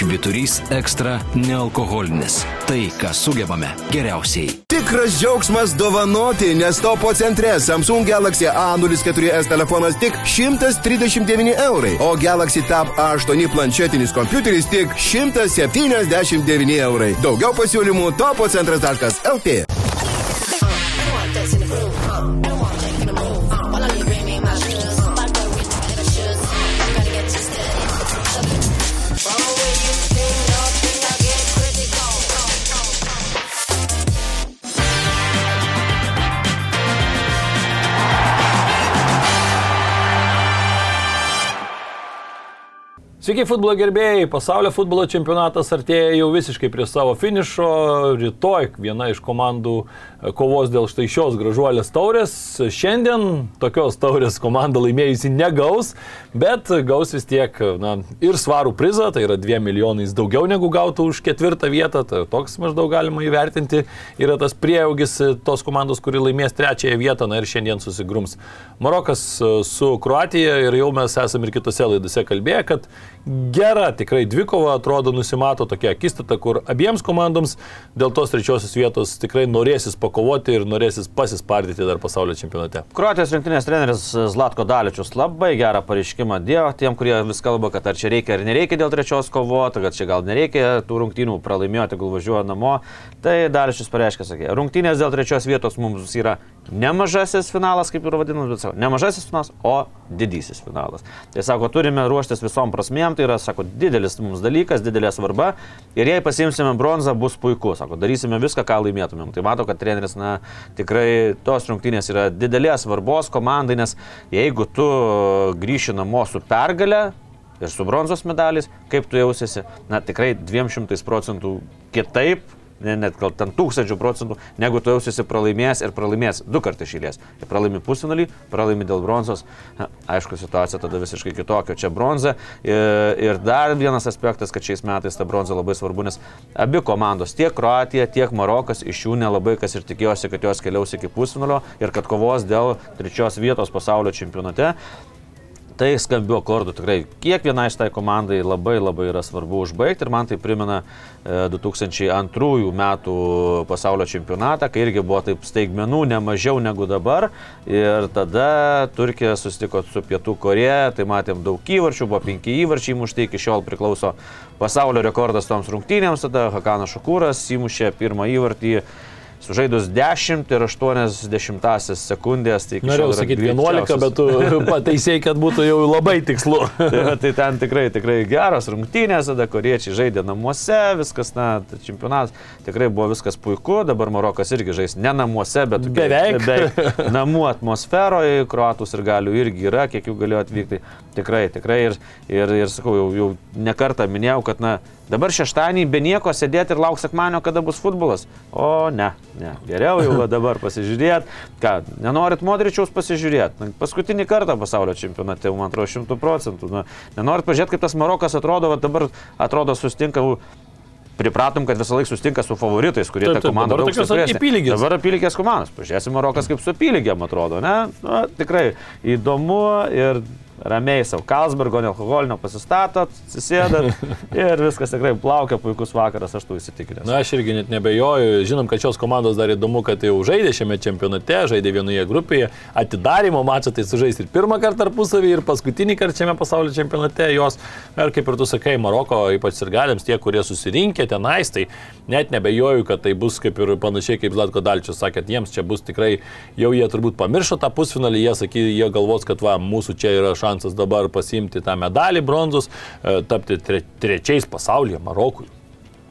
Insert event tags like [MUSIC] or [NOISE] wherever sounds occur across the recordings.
Šviturys ekstra nealkoholinis. Tai, ką sugebame geriausiai. Tikras džiaugsmas dovanoti, nes topo centre Samsung Galaxy A04s telefonas tik 139 eurai, o Galaxy Tab A8 planšetinis kompiuteris tik 179 eurai. Daugiau pasiūlymų topocentras.lt. Sveiki futbolo gerbėjai, pasaulio futbolo čempionatas artėja jau visiškai prie savo finišo. Rytoj viena iš komandų e, kovos dėl štai šios gražuolės taurės. Šiandien tokios taurės komanda laimėjusi negaus, bet gaus vis tiek na, ir svarų prizą, tai yra 2 milijonais daugiau negu gautų už ketvirtą vietą. Tai toks maždaug galima įvertinti. Yra tas prieaugis tos komandos, kuri laimės trečiąją vietą, na ir šiandien susigrums Marokas e, su Kroatija ir jau mes esame ir kitose laidose kalbėję, kad gera tikrai dvikova, atrodo, nusimato tokia akistata, kur abiems komandoms dėl tos trečiosios vietos tikrai norėsis pakovoti ir norėsis pasispardyti dar pasaulio čempionate. Kroatijos rinktinės treneris Zlatko Daličius labai gerą pareiškimą dėjo tiem, kurie vis kalba, kad ar čia reikia ar nereikia dėl trečios kovoti, kad čia gal nereikia tų rungtynių pralaimėti, gal važiuoja namo. Tai Daličius pareiškė, sakė, rungtynės dėl trečios vietos mums yra nemažasis finalas, kaip ir vadinamas, bet sako, nemažasis finalas, o didysis finalas. Tai sako, turime ruoštis visom prasmėm, tai yra, sako, didelis mums dalykas, didelė svarba ir jei pasimsime bronzą, bus puiku, sako, darysime viską, ką laimėtumėm. Tai matau, kad treneris, na, tikrai tos rungtynės yra didelės svarbos komandai, nes jeigu tu grįši namo su pergale, ir su bronzos medaliais, kaip tu jausiesi, na tikrai 200 procentų kitaip ne, net gal ten tūkstančių procentų, negu tu jausiesi pralaimėjęs ir pralaimėjęs du kartus išėlės. Pralaimi pusfinalį, pralaimi dėl bronzos. Aišku, situacija tada visiškai kitokia. Čia bronza. Ir, ir dar vienas aspektas, kad šiais metais ta bronza labai svarbu, nes abi komandos, tiek Kroatija, tiek Marokas, iš jų nelabai kas ir tikėjosi, kad jos keliaus iki pusfinalio ir kad kovos dėl trečios vietos pasaulio čempionate tai skambių akordų tikrai kiekvienai šitai komandai labai labai yra svarbu užbaigti ir man tai primena 2002 e, metų pasaulio čempionatą, kai irgi buvo taip staigmenų ne mažiau negu dabar. Ir tada Turkija susitiko su Pietų Koreja, tai matėm daug įvarčių, buvo penki įvarčiai mušti, iki šiol priklauso pasaulio rekordas toms rungtynėms, tada Hakanas Šukūras įmušė pirmą įvartį sužaidus 10 ir 80 sekundės. Tai Norėjau sakyti 11, bet tu [LAUGHS] pataisėjai, kad būtų jau labai tikslu. tai, tai ten tikrai, tikrai geras rungtynės, tada koriečiai žaidė namuose, viskas, na, čempionatas tikrai buvo viskas puiku, dabar Marokas irgi žais ne namuose, bet beveik, beveik [LAUGHS] namų atmosferoje, kruatus ir galių irgi yra, kiek jų galėjo atvykti. Tikrai, tikrai ir, ir, ir sakau, jau, jau nekartą minėjau, kad, na, Dabar šeštadienį be nieko sėdėti ir laukti sekmanio, kada bus futbolas. O ne, ne. Geriau jau dabar pasižiūrėt. Ką, nenorit Modričiaus pasižiūrėti? Paskutinį kartą pasaulio čempionate, man atrodo, šimtų procentų. Na, nenorit pažiūrėti, kaip tas Marokas atrodo, va dabar atrodo sustinka pripratom, kad visą laiką sustinka su favoritais, kurie tą komandą daug apylygės. Dabar apylygės komandos. Pažiūrėsim, Marokas kaip su apylygėm atrodo, ne? Na, tikrai įdomu ir ramiai savo Kalsbergo, nealkoholinio pasistatot, susėdat [LAUGHS] ir viskas tikrai plaukia, puikus vakaras, aš tu įsitikinęs. Na, aš irgi net nebejoju, žinom, kad šios komandos dar įdomu, kad jau žaidė šiame čempionate, žaidė vienoje grupėje, atidarimo mačą tai sužais ir pirmą kartą tarpusavį, ir paskutinį kartą šiame pasaulio čempionate jos, ir kaip ir tu sakai, Maroko, ypač ir galėms tie, kurie susirinkė tenais, tai net nebejoju, kad tai bus kaip ir panašiai kaip Zlatko Dalčius sakė, jiems čia bus tikrai, jau jie turbūt pamiršo tą pusfinalį, jie sakė, jie galvos, kad va, mūsų čia yra šansas šansas dabar pasimti tą medalį bronzos, e, tapti tre, trečiais pasaulyje Marokui.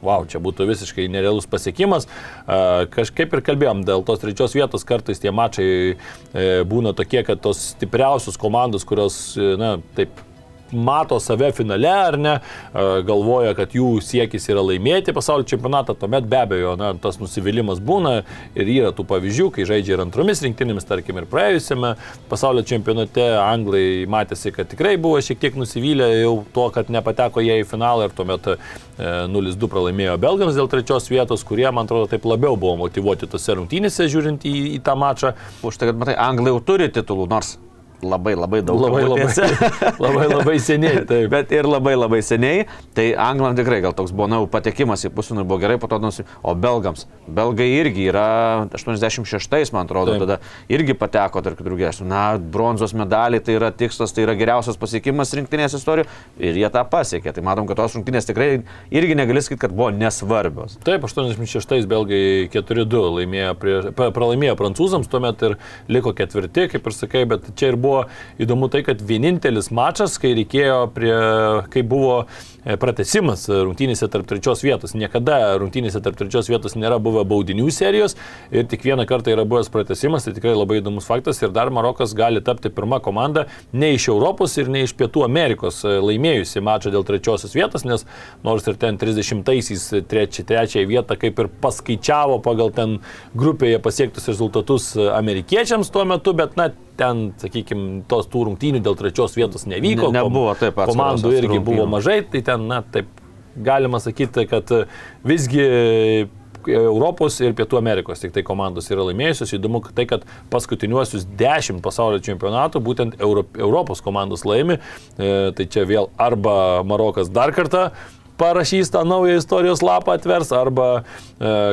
Wow, čia būtų visiškai nerealus pasiekimas. E, kažkaip ir kalbėjom, dėl tos trečios vietos kartais tie mačai e, būna tokie, kad tos stipriausios komandos, kurios, na, taip mato save finale ar ne, e, galvoja, kad jų siekis yra laimėti pasaulio čempionatą, tuomet be abejo, na, tas nusivylimas būna ir yra tų pavyzdžių, kai žaidžia ir antromis rinktinėmis, tarkim, ir praėjusiame pasaulio čempionate anglai matėsi, kad tikrai buvo šiek tiek nusivylę jau tuo, kad nepateko jie į finalą ir tuomet 0-2 e, pralaimėjo belgams dėl trečios vietos, kurie, man atrodo, taip labiau buvo motivuoti tose rungtynėse žiūrint į, į tą mačą. Už tai, kad matai, anglai jau turi titulų, nors labai labai daug. Labai labai, [LAUGHS] labai labai seniai. Taip. Bet ir labai labai seniai. Tai anglam tikrai gal toks buvo, na, patekimas į pusfinalį buvo gerai, po to nusi. O belgams. Belgai irgi yra 86, man atrodo, taip. tada irgi pateko tarp gestų. Na, bronzos medaliai tai yra tikslas, tai yra geriausias pasiekimas rinktinės istorijų ir jie tą pasiekė. Tai matom, kad tos rungtynės tikrai irgi negali sakyti, kad buvo nesvarbios. Taip, 86 belgai 4-2 laimėjo, prie, pralaimėjo prancūzams, tuomet ir liko ketvirti, kaip ir sakai, bet čia ir buvo buvo įdomu tai, kad vienintelis mačas, kai reikėjo prie, kai buvo pratesimas rungtynėse tarp trečios vietos. Niekada rungtynėse tarp trečios vietos nėra buvę baudinių serijos ir tik vieną kartą yra buvęs pratesimas, tai tikrai labai įdomus faktas ir dar Marokas gali tapti pirmą komandą ne iš Europos ir ne iš Pietų Amerikos e, laimėjusi mačą dėl trečiosios vietos, nes nors ir ten 30-aisiais treči, trečiąją vietą kaip ir paskaičiavo pagal ten grupėje pasiektus rezultatus amerikiečiams tuo metu, bet na ten, sakykime, tos tų rungtynių dėl trečios vietos nevyko. Ne, nebuvo taip pat. Komandų irgi rungtynių. buvo mažai, tai ten, na, taip galima sakyti, kad visgi Europos ir Pietų Amerikos tik tai komandos yra laimėjusios. Įdomu tai, kad paskutiniuosius dešimt pasaulio čempionatų būtent Euro, Europos komandos laimi. E, tai čia vėl arba Marokas dar kartą parašys tą naują istorijos lapą atvers, arba e,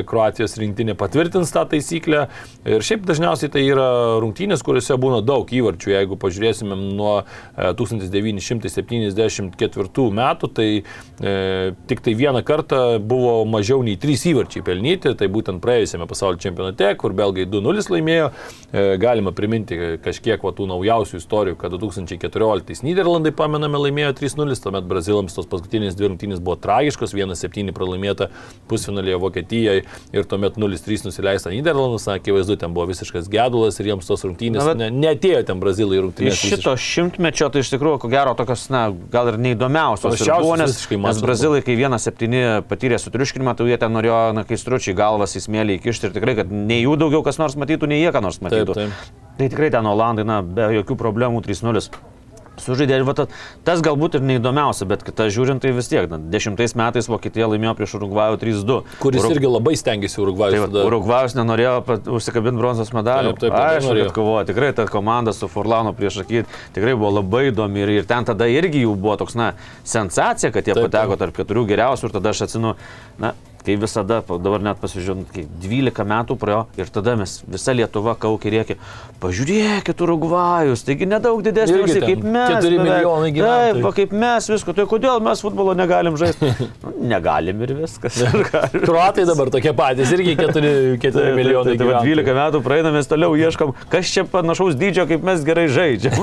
Kroatijos rinktinė patvirtins tą taisyklę. Ir šiaip dažniausiai tai yra rungtynės, kuriuose būna daug įvarčių. Jeigu pažiūrėsime nuo e, 1974 metų, tai e, tik tai vieną kartą buvo mažiau nei 3 įvarčiai pelnyti, tai būtent praėjusiame pasaulio čempionate, kur belgai 2-0 laimėjo. E, galima priminti kažkiek va, tų naujausių istorijų, kad 2014 Niderlandai, pamename, laimėjo 3-0, tuomet Brazilams tos paskutinės dvi rungtynės buvo tragiškos, 1-7 pralaimėta pusfinalėje Vokietijai ir tuomet 0-3 nusileista Niderlandus, akivaizdu, ten buvo visiškas gedulas ir jiems tos rungtynės na, ne, netėjo ten Brazilai rungtynės. Iš šito šimtmečio tai iš tikrųjų, ko gero, tokios, na, gal ir neįdomiausios. Nes, nes Brazilai, kai 1-7 patyrė sutriuškinimą, tai jie ten norėjo, na, kai stručiai galvas į smėlį įkišti ir tikrai, kad nei jų daugiau kas nors matytų, nei jie ką nors matytų. Taip, taip. Tai tikrai ten Olandai, na, be jokių problemų 3-0 sužaidė ir va, tas galbūt ir neįdomiausia, bet kita žiūrint tai vis tiek. Na, dešimtais metais Vokietija laimėjo prieš Urugvajų 3-2. Kuris Urug... irgi labai stengiasi Urugvajus. Tai, tada... Urugvajus nenorėjo užsikabinti bronzos medalį. Taip, taip, taip, Aišku, kad kovojo. Tikrai ta komanda su Furlano prieš akį tikrai buvo labai įdomi ir, ir ten tada irgi jų buvo toks, na, sensacija, kad jie taip, pateko tarp keturių geriausių ir tada aš atsinu, na, kai visada, dabar net pasižiūrėjau, kai 12 metų praėjo ir tada mes visa Lietuva kaukė rėkė, pažiūrėkit, Urugvajus, taigi nedaug didesnė valstybė kaip mes. 4 milijonai gyventojų. Taip, va, kaip mes visko, tai kodėl mes futbolo negalim žaisti? nu, negalim ir viskas. [LAUGHS] Kruatai dabar tokie patys, irgi 4, 4 milijonai tai, tai, tai, 12 metų praeina, mes toliau ieškom, kas čia panašaus dydžio, kaip mes gerai žaidžiam.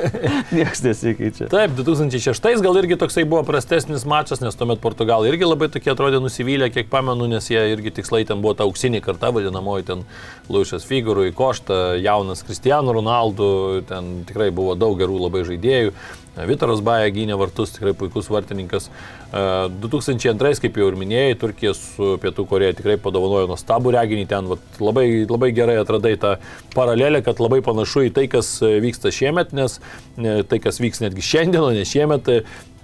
[LAUGHS] Niekas nesikeičia. Taip, 2006 gal irgi toksai buvo prastesnis mačas, nes tuomet Portugalai irgi labai tokie atrodė nusivylę, kiek pamenu, nes jie irgi tikslai ten buvo ta auksinė karta, vadinamoji ten Luisas Figurų, Košta, jaunas Cristiano Ronaldo, ten tikrai buvo daug gerų labai žaidėjų. Vitaras Baja gynė vartus, tikrai puikus vartininkas. 2002, kaip jau ir minėjai, Turkija su Pietų Koreja tikrai padovanojo nuostabų reginį, ten vat, labai, labai gerai atradai tą paralelę, kad labai panašu į tai, kas vyksta šiemet, nes e, tai, kas vyks netgi šiandien, o ne šiemet,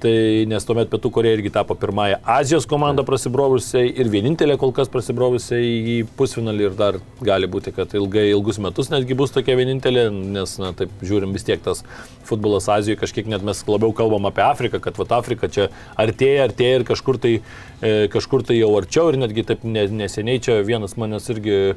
Tai nes tuomet Pietų Koreja irgi tapo pirmąją Azijos komandą prasibrovusiai ir vienintelė kol kas prasibrovusiai į pusfinalį ir dar gali būti, kad ilgai, ilgus metus netgi bus tokia vienintelė, nes, na, taip žiūrim vis tiek tas futbolas Azijoje, kažkiek net mes labiau kalbam apie Afriką, kad vat Afrika čia artėja, artėja ir kažkur tai, e, kažkur tai jau arčiau ir netgi taip neseniai čia vienas manęs irgi e,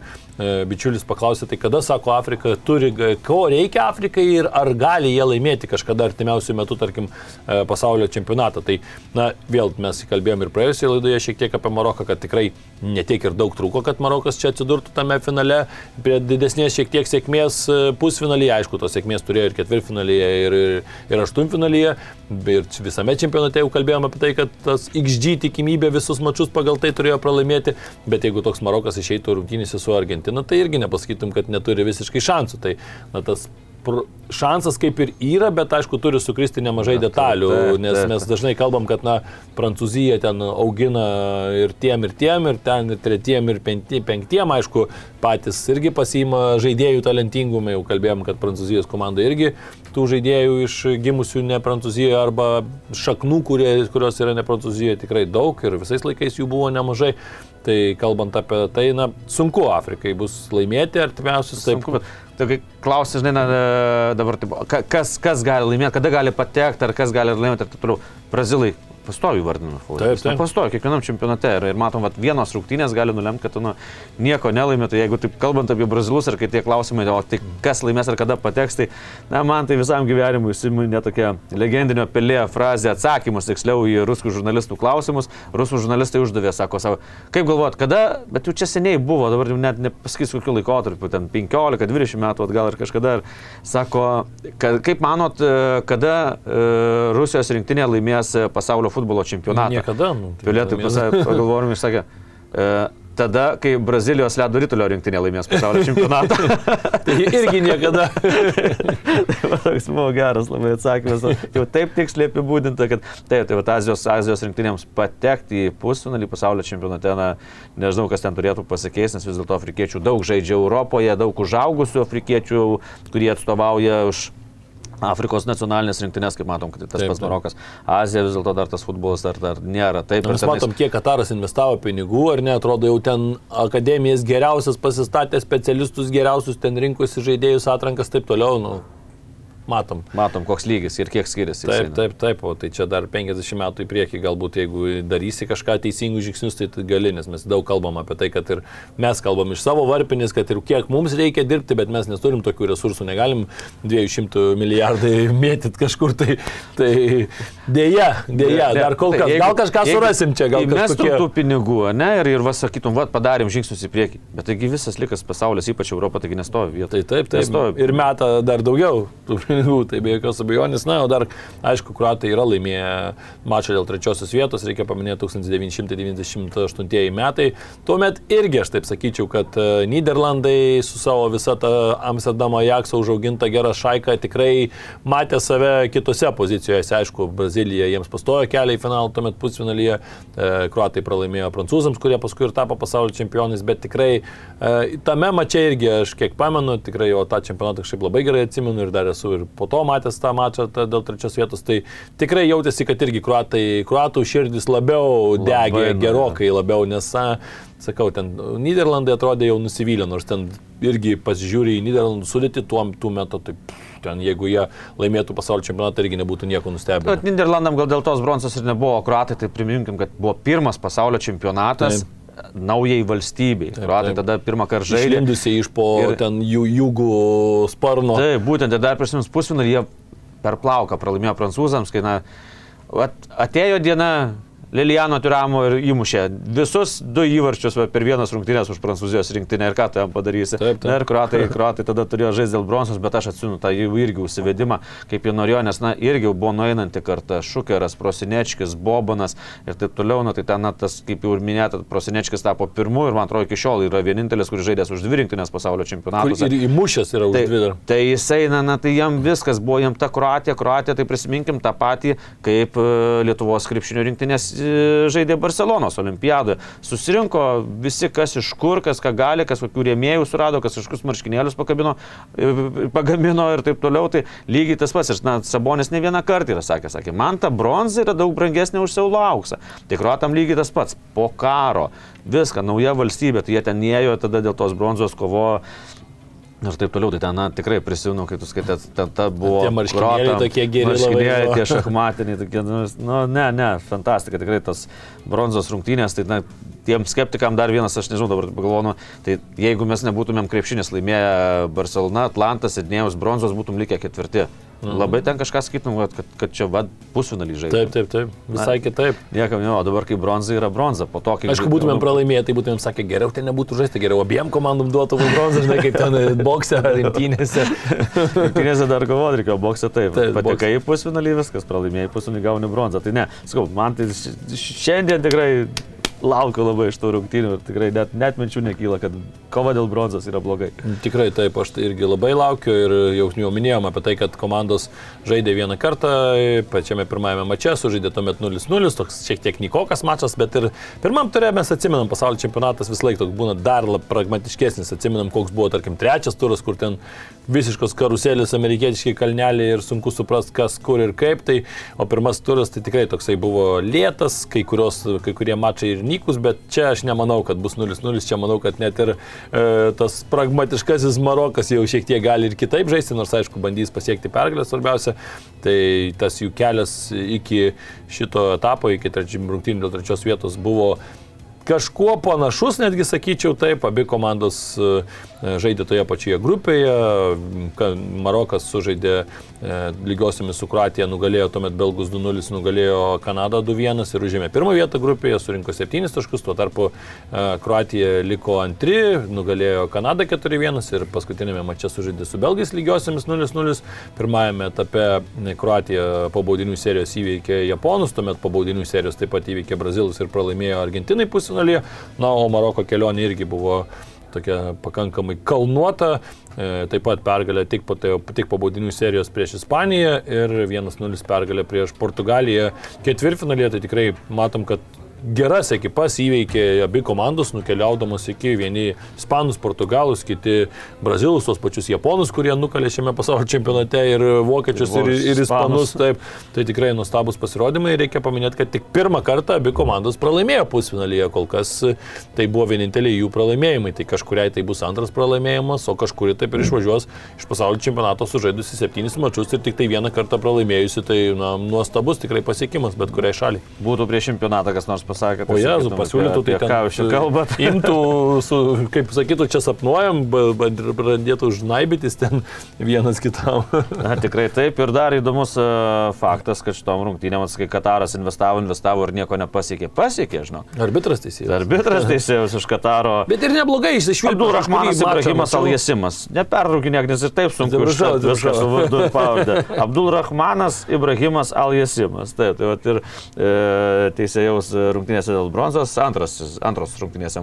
bičiulis paklausė, tai kada, sako, Afrika turi, ko reikia Afrikai ir ar gali jie laimėti kažkada artimiausių metų, tarkim, e, pasaulio čempionatą. Tai, na, vėl mes kalbėjom ir praėjusioje laidoje šiek tiek apie Maroką, kad tikrai netiek ir daug trūko, kad Marokas čia atsidurtų tame finale, prie didesnės šiek tiek sėkmės e, pusfinalyje, aišku, tos sėkmės turėjo ir ketvirtfinalyje, ir, ir, ir aštuntfinalyje, ir visame čempionate jau kalbėjome apie tai, kad tas XG tikimybė visus mačius pagal tai turėjo pralaimėti, bet jeigu toks Marokas išeitų rungtynėse su Argentina, tai irgi nepasakytum, kad neturi visiškai šansų. Tai na, tas šansas kaip ir yra, bet aišku, turi sukristi nemažai detalių, nes mes dažnai kalbam, kad, na, Prancūzija ten augina ir tiem, ir tiem, ir ten, ir tretiem, ir penkti- penktiem, aišku, patys irgi pasiima žaidėjų talentingų, mes jau kalbėjom, kad Prancūzijos komanda irgi tų žaidėjų iš gimusių ne Prancūzijoje arba šaknų, kurie, kurios yra ne Prancūzijoje, tikrai daug ir visais laikais jų buvo nemažai. Tai kalbant apie tai, na, sunku Afrikai bus laimėti artimiausius. Taip, Sunku, bet tai kai klausi, žinai, na, dabar taip, ka- kas, kas gali laimėti, kada gali patekti, ar kas gali laimėti ir taip toliau. Brazilai pastovi vardinu. Taip, taip. Pastovi kiekvienam čempionate ir, ir matom, kad vienos rungtynės gali nulemti, kad tu nu, nieko nelaimė. Tai jeigu taip kalbant apie brazilus ir kai tie klausimai, o tai kas laimės ar kada pateks, tai na, man tai visam gyvenimui įsiminė tokia legendinio pelė frazė atsakymus, tiksliau į rusų žurnalistų klausimus. Rusų žurnalistai uždavė, sako savo, kaip galvojat, kada, bet jau čia seniai buvo, dabar jau net nepasakysiu kokiu laikotarpiu, ten 15-20 metų atgal ar kažkada. Ir sako, kad, kaip manot, e, kada e, Rusijos rinktinė laimės e, pasaulio futbolo čempionatą? Niekada. Nu, tai Pilietai pagalvojom ir sakė, e, tada, kai Brazilijos ledo rytulio rinktinė laimės pasaulio [LAUGHS] čempionatą. Tai irgi niekada. [LAUGHS] tai toks buvo geras labai atsakymas. Jau taip tiksliai apibūdinta, kad taip, tai va, Azijos, Azijos rinktinėms patekti į pusfinalį pasaulio čempionate, na, nežinau, kas ten turėtų pasikeisti, nes vis dėlto afrikiečių daug žaidžia Europoje, daug užaugusių afrikiečių, kurie atstovauja už Afrikos nacionalinės rinktinės, kaip matom, kad tas Taip, pats. Marokas. Azija vis dėlto dar tas futbolas dar, dar nėra. Taip, Mes tenais- matom, kiek Kataras investavo pinigų, ar ne, atrodo jau ten akademijas geriausias pasistatė, specialistus geriausius ten rinkosi žaidėjus atrankas, taip toliau, nu, matom. Matom, koks lygis ir kiek skiriasi. Taip, jisai. taip, taip, o tai čia dar 50 metų į priekį, galbūt jeigu darysi kažką teisingus žingsnius, tai gali, nes mes daug kalbam apie tai, kad ir mes kalbam iš savo varpinės, kad ir kiek mums reikia dirbti, bet mes neturim tokių resursų, negalim 200 milijardai [LAUGHS] mėtyti kažkur, tai, tai dėja, dėja, Ne, dar kol tai kas, jeigu- gal kažką jeigu surasim čia, gal įmestum kažkokie... tų pinigų, ne, ir, ir vas sakytum, va, padarėm žingsnius į priekį. Bet taigi visas likas pasaulis, ypač Europa, taigi nestovi vietoje. Tai taip, taip. Nestovi. Ir meta dar daugiau pinigų, tai be jokios abejonės. Na, o dar, aišku, kruatai yra laimėję mačą dėl trečiosios vietos, reikia paminėti 1998 metai. Tuomet irgi aš taip sakyčiau, kad e, Niderlandai su savo visą tą Amsterdamo Jakso užaugintą gerą šaiką tikrai matė save kitose pozicijose. Aišku, Brazilija jiems pastojo kelią į finalą, tuomet pusfinalyje e, kruatai pralaimėjo prancūzams, kurie paskui ir tapo pasaulio čempionais, bet tikrai e, tame mače irgi aš kiek pamenu, tikrai jo tą čempionatą kažkaip labai gerai atsimenu ir dar esu ir po to matęs tą mačą tą, dėl trečios vietos, tai tikrai jautėsi, kad irgi kruatai, kruatų širdis labiau degė, nu, gerokai labiau, nes, a, sakau, ten Niderlandai atrodė jau nusivylę, nors ten irgi pasižiūrė į Niderlandų sudėti tuo, metu, tai ten jeigu jie laimėtų pasaulio čempionatą, irgi nebūtų nieko nustebinę. Bet Niderlandam gal dėl tos bronzos ir nebuvo, o kruatai, tai priminkim, kad buvo pirmas pasaulio čempionatas. Naujai valstybei. Kruatai taip. tada pirmą kartą žaidė. Išlindusiai iš po Ir- ten jų jūgų sparno. Taip, būtent dar prisimins pusfinalį jie per plauką pralaimėjo prancūzams, kai na, at, atėjo diena, Lilijano Turamo ir įmušė visus du įvarčius va, per vienas rungtynės už Prancūzijos rinktinę ir ką tu jam padarysi. Taip, taip. Na ir kruatai, kruatai tada turėjo žaisti dėl bronzos, bet aš atsinu tą jų irgi užsivedimą, kaip jie norėjo, nes na, irgi buvo nueinanti karta Šukeras, Prosinečkis, Bobanas ir taip toliau, na tai ten, na, tas, kaip jau ir minėta, Prosinečkis tapo pirmu ir man atrodo iki šiol yra vienintelis, kuris žaidęs už dvi rinktinės pasaulio čempionatus. ir įmušęs yra už Tai, dvi dar. tai jisai, na, na, tai jam viskas buvo, jam ta Kroatija, Kroatija, tai prisiminkim tą patį, kaip e, Lietuvos krepšinio rinktinės žaidė Barcelonos olimpiadoje. Susirinko visi, kas iš kur, kas ką gali, kas kokių rėmėjų surado, kas kažkokius marškinėlius pakabino, e, pagamino ir taip toliau. Tai lygiai tas pats. Ir, na, Sabonis ne vieną kartą yra sakęs, sakė, man ta bronza yra daug brangesnė už Seulo auksą. Kroatam lygiai tas pats. Po karo. Viską, nauja valstybė, tai jie ten ėjo, tada dėl tos bronzos kovojo. Ir taip toliau, tai ten na, tikrai prisimenu, kai tu skaitai, ten ta buvo... Tie marškinėliai Kroatam, tokie geri Marškinėliai, tie šachmatiniai, tokie, nu, nu, ne, ne, fantastika, tikrai tas bronzos rungtynės, tai na, tiem skeptikam dar vienas, aš nežinau, dabar pagalvoju, nu, tai jeigu mes nebūtumėm krepšinės laimėję Barcelona, Atlantas, Sidnėjus, bronzos būtum likę ketvirti. Mhm. Labai ten kažką sakytum, kad, kad, čia vad pusfinalį žaidė. Taip, taip, taip. Visai kitaip. Niekam, ne, o dabar kai bronza yra bronza, po to, kai... Aišku, būtumėm pralaimėję, tai būtumėm sakę, geriau ten nebūtų žaisti, geriau abiem komandom duotų bronzą, žinai, kaip ten bokse ar rinktynėse. Kinėse [LAUGHS] dar kovoti reikėjo, bokse taip. Taip, Patekai į pusfinalį, viskas, pralaimėjai pusfinalį, gauni bronzą. Tai ne, sakau, man tai šiandien tikrai laukiu labai iš tų rungtynių ir tikrai net, net minčių nekyla, kad kova dėl bronzos yra blogai. Tikrai taip, aš tai irgi labai laukiu ir jau, jau minėjom apie tai, kad komandos žaidė vieną kartą, pačiame pirmajame mače sužaidė tuomet 0-0, toks šiek tiek nikokas mačas, bet ir pirmam turė mes atsimenam, pasaulio čempionatas vis laik toks būna dar lab, pragmatiškesnis, atsimenam, koks buvo, tarkim, trečias turas, kur ten visiškos karuselės, amerikietiški kalneliai ir sunku suprasti, kas kur ir kaip. Tai, o pirmas turas tai tikrai toksai buvo lėtas, kai, kurios, kai kurie mačai ir nykus, bet čia aš nemanau, kad bus 0-0, čia manau, kad net ir e, tas pragmatiškasis Marokas jau šiek tiek gali ir kitaip žaisti, nors aišku bandys pasiekti pergalę svarbiausia. Tai tas jų kelias iki šito etapo, iki rungtynių dėl trečios vietos buvo kažkuo panašus, netgi sakyčiau taip, abi komandos e, žaidė toje pačioje grupėje, Marokas sužaidė e, lygiosiomis su Kroatija, nugalėjo tuomet Belgus 2-0, nugalėjo Kanadą 2-1 ir užėmė pirmą vietą grupėje, surinko 7 taškus, tuo tarpu e, Kroatija liko antri, nugalėjo Kanadą 4-1 ir paskutinėme mače sužaidė su Belgais lygiosiomis 0-0, pirmajame etape Kroatija po baudinių serijos įveikė Japonus, tuomet po baudinių serijos taip pat įveikė Brazilus ir pralaimėjo Argentinai pusinalyje, na, o Maroko kelionė irgi buvo tokia pakankamai kalnuota, e, taip pat pergalė tik po, tai, tik po baudinių serijos prieš Ispaniją ir 1-0 pergalė prieš Portugaliją. Ketvirtfinalėje tai tikrai matom, kad geras ekipas įveikė abi komandos, nukeliaudamos iki vieni ispanus, portugalus, kiti brazilus, tos pačius japonus, kurie nukalė šiame pasaulio čempionate ir vokiečius, ir, ir ispanus. Taip, tai tikrai nuostabus pasirodymai. Reikia paminėti, kad tik pirmą kartą abi komandos pralaimėjo pusfinalyje, kol kas tai buvo vieninteliai jų pralaimėjimai. Tai kažkuriai tai bus antras pralaimėjimas, o kažkuri taip ir išvažiuos iš pasaulio čempionato sužaidusi septynis mačius ir tik tai vieną kartą pralaimėjusi. Tai na, nuostabus tikrai pasiekimas bet kuriai šaliai. Būtų prieš čempionatą kas nors pasakė. O Jėzu, pasiūlytų tai ką jūs čia kalbat. [LAUGHS] Imtų, su, kaip sakytų, čia sapnuojam, pradėtų žnaibytis ten [LAUGHS] vienas kitam. Na, tikrai taip. Ir dar įdomus uh, faktas, kad šitom rungtynėms, kai Kataras investavo, investavo ir nieko nepasiekė. Pasiekė, žinau. Arbitras teisėjas. Arbitras teisėjas iš Kataro. Bet ir neblogai išsišvilpė. Abdul Rahmanas Ibrahimas Aljasimas. Neperraukinėk, nes ir taip sunku užduoti viską su vardu pavardę. Abdul Rahmanas Ibrahimas Aljasimas. Taip, tai ir e, teisėjaus rungtynėse dėl bronzos, antras, antros rungtynėse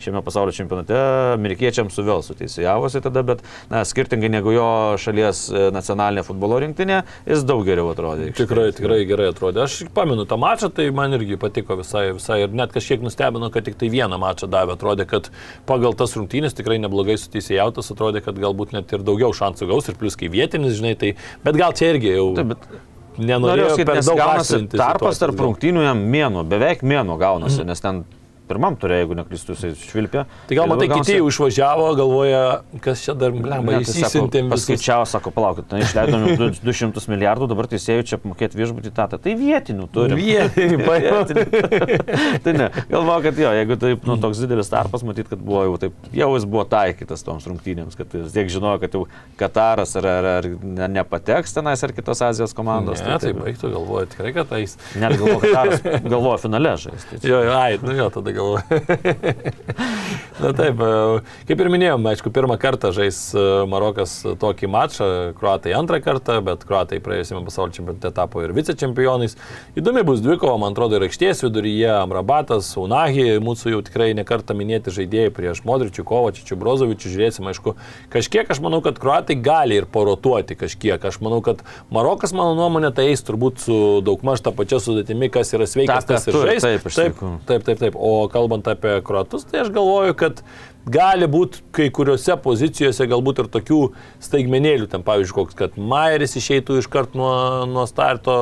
šiame pasaulio čempionate, amerikiečiams su Velsu teisėjavosi tada, bet na, skirtingai negu jo šalies e, nacionalinė futbolo rinktinė, jis daug geriau atrodė. Tikrai, tikrai gerai atrodė. Aš pamenu tą mačą, tai man irgi patiko visai, visai ir net kažkiek nustebino, kad tik tai vieną mačą davė. Atrodė, kad pagal tas rungtynės tikrai neblogai suteisėjautas, atrodė, kad galbūt net ir daugiau šansų gaus ir plus kai vietinis, žinai, tai bet gal čia irgi jau... Taip, bet nenorėjau sakyti, per daug gaunasi tarpas tarp rungtynių jam mėno, beveik mėno gaunasi, mm. nes ten pirmam turė, jeigu neklystu, jisai švilpė. Tai gal matai, kiti jau išvažiavo, galvoja, kas čia dar, blemba, įsisintėm. Paskaičiavo, sako, palaukit, tai išleidom 200 [LAUGHS] milijardų, dabar teisėjų čia mokėti viešbutį tą. Tai vietinių turi. Vietinių, [LAUGHS] [LAUGHS] tai ne, galvoju, kad jo, jeigu taip, nu, toks didelis tarpas, matyt, kad buvo jau taip, jau jis buvo taikytas toms rungtynėms, kad jis tiek žinojo, kad jau Kataras ar, ar, ar ne, nepateks tenais ar kitos Azijos komandos. Ne, tai, tai baigtų, galvoju, tikrai, kad tais. Net galvoju, Kataras galvoja finale žaisti. Jo, jo, ai, nu jo, tada galvoju. [LAUGHS] Na taip, e, kaip ir minėjom, aišku, pirmą kartą žais e, Marokas tokį mačą, kruatai antrą kartą, bet kruatai praėjusiame pasaulio čempionate tapo ir vicečempionais. Įdomi bus dvikova, man atrodo, ir aikštės viduryje Amrabatas, Unahi, mūsų jau tikrai nekartą minėti žaidėjai prieš Modričių, Kovačičių, Brozovičių, žiūrėsim, aišku, kažkiek aš manau, kad kruatai gali ir porotuoti kažkiek. Aš manau, kad Marokas, mano nuomonė, tai eis turbūt su daugmaž tą pačią sudėtimi, kas yra sveikas, Ta, tas ir žais. Taip, taip, taip, taip, taip. O kalbant apie kruatus, tai aš galvoju, kad gali būti kai kuriuose pozicijose galbūt ir tokių staigmenėlių, ten pavyzdžiui, koks, kad Mairis išeitų iškart nuo, nuo starto,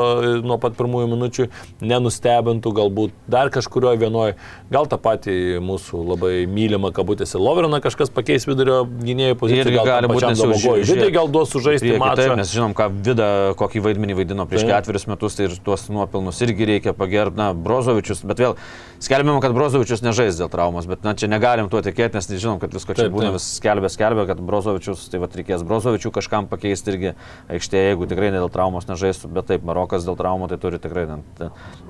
nuo pat pirmųjų minučių, nenustebintų, galbūt dar kažkurioje vienoje, gal tą patį mūsų labai mylimą kabutėse Loveriną kažkas pakeis vidurio gynėjų poziciją, gal gali būti nesuvogoju. Vidai gal duos sužaisti mačą. Taip, nes žinom, ką Vida, kokį vaidmenį vaidino prieš taip. ketverius metus, tai ir tuos nuopelnus irgi reikia pagerbti, na, Brozovičius, bet vėl skelbėme, kad Brozovičius nežais dėl traumos, bet na, čia negalim tuo tikėti, nes žinom, kad visko čia taip, būna, taip. vis skelbė, skelbė, kad Brozovičius, tai va reikės Brozovičių kažkam pakeisti irgi aikštėje, jeigu tikrai ne dėl traumos nežaistų, bet taip, Marokas dėl traumų tai turi tikrai ten,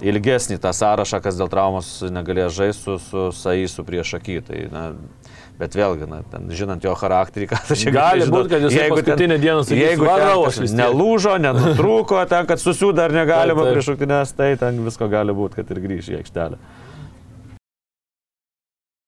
ilgesnį tą sąrašą, kas dėl traumos negalės žaisti su, su Saisu prieš akį. Tai, na, Bet vėlgi, na, ten, žinant jo charakterį, ką tai čia gali būti, kad jis jeigu paskutinę dieną sakys, jeigu varau, aš vis nelūžo, nenutrūko, ten, kad susiūda ar negalima prieš šaukinės, tai ten visko gali būti, kad ir grįš į aikštelę.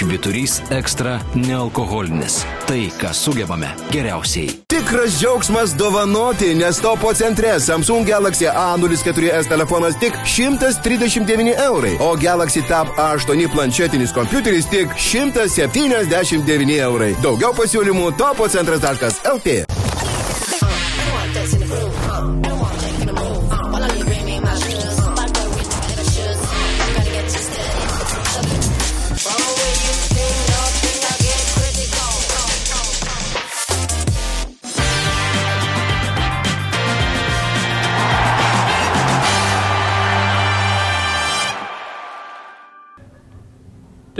Šviturys ekstra nealkoholinis. Tai, ką sugebame geriausiai. Tikras džiaugsmas dovanoti, nes topo centre Samsung Galaxy A04S telefonas tik 139 eurai, o Galaxy Tab A8 planšetinis kompiuteris tik 179 eurai. Daugiau pasiūlymų topocentras.lt.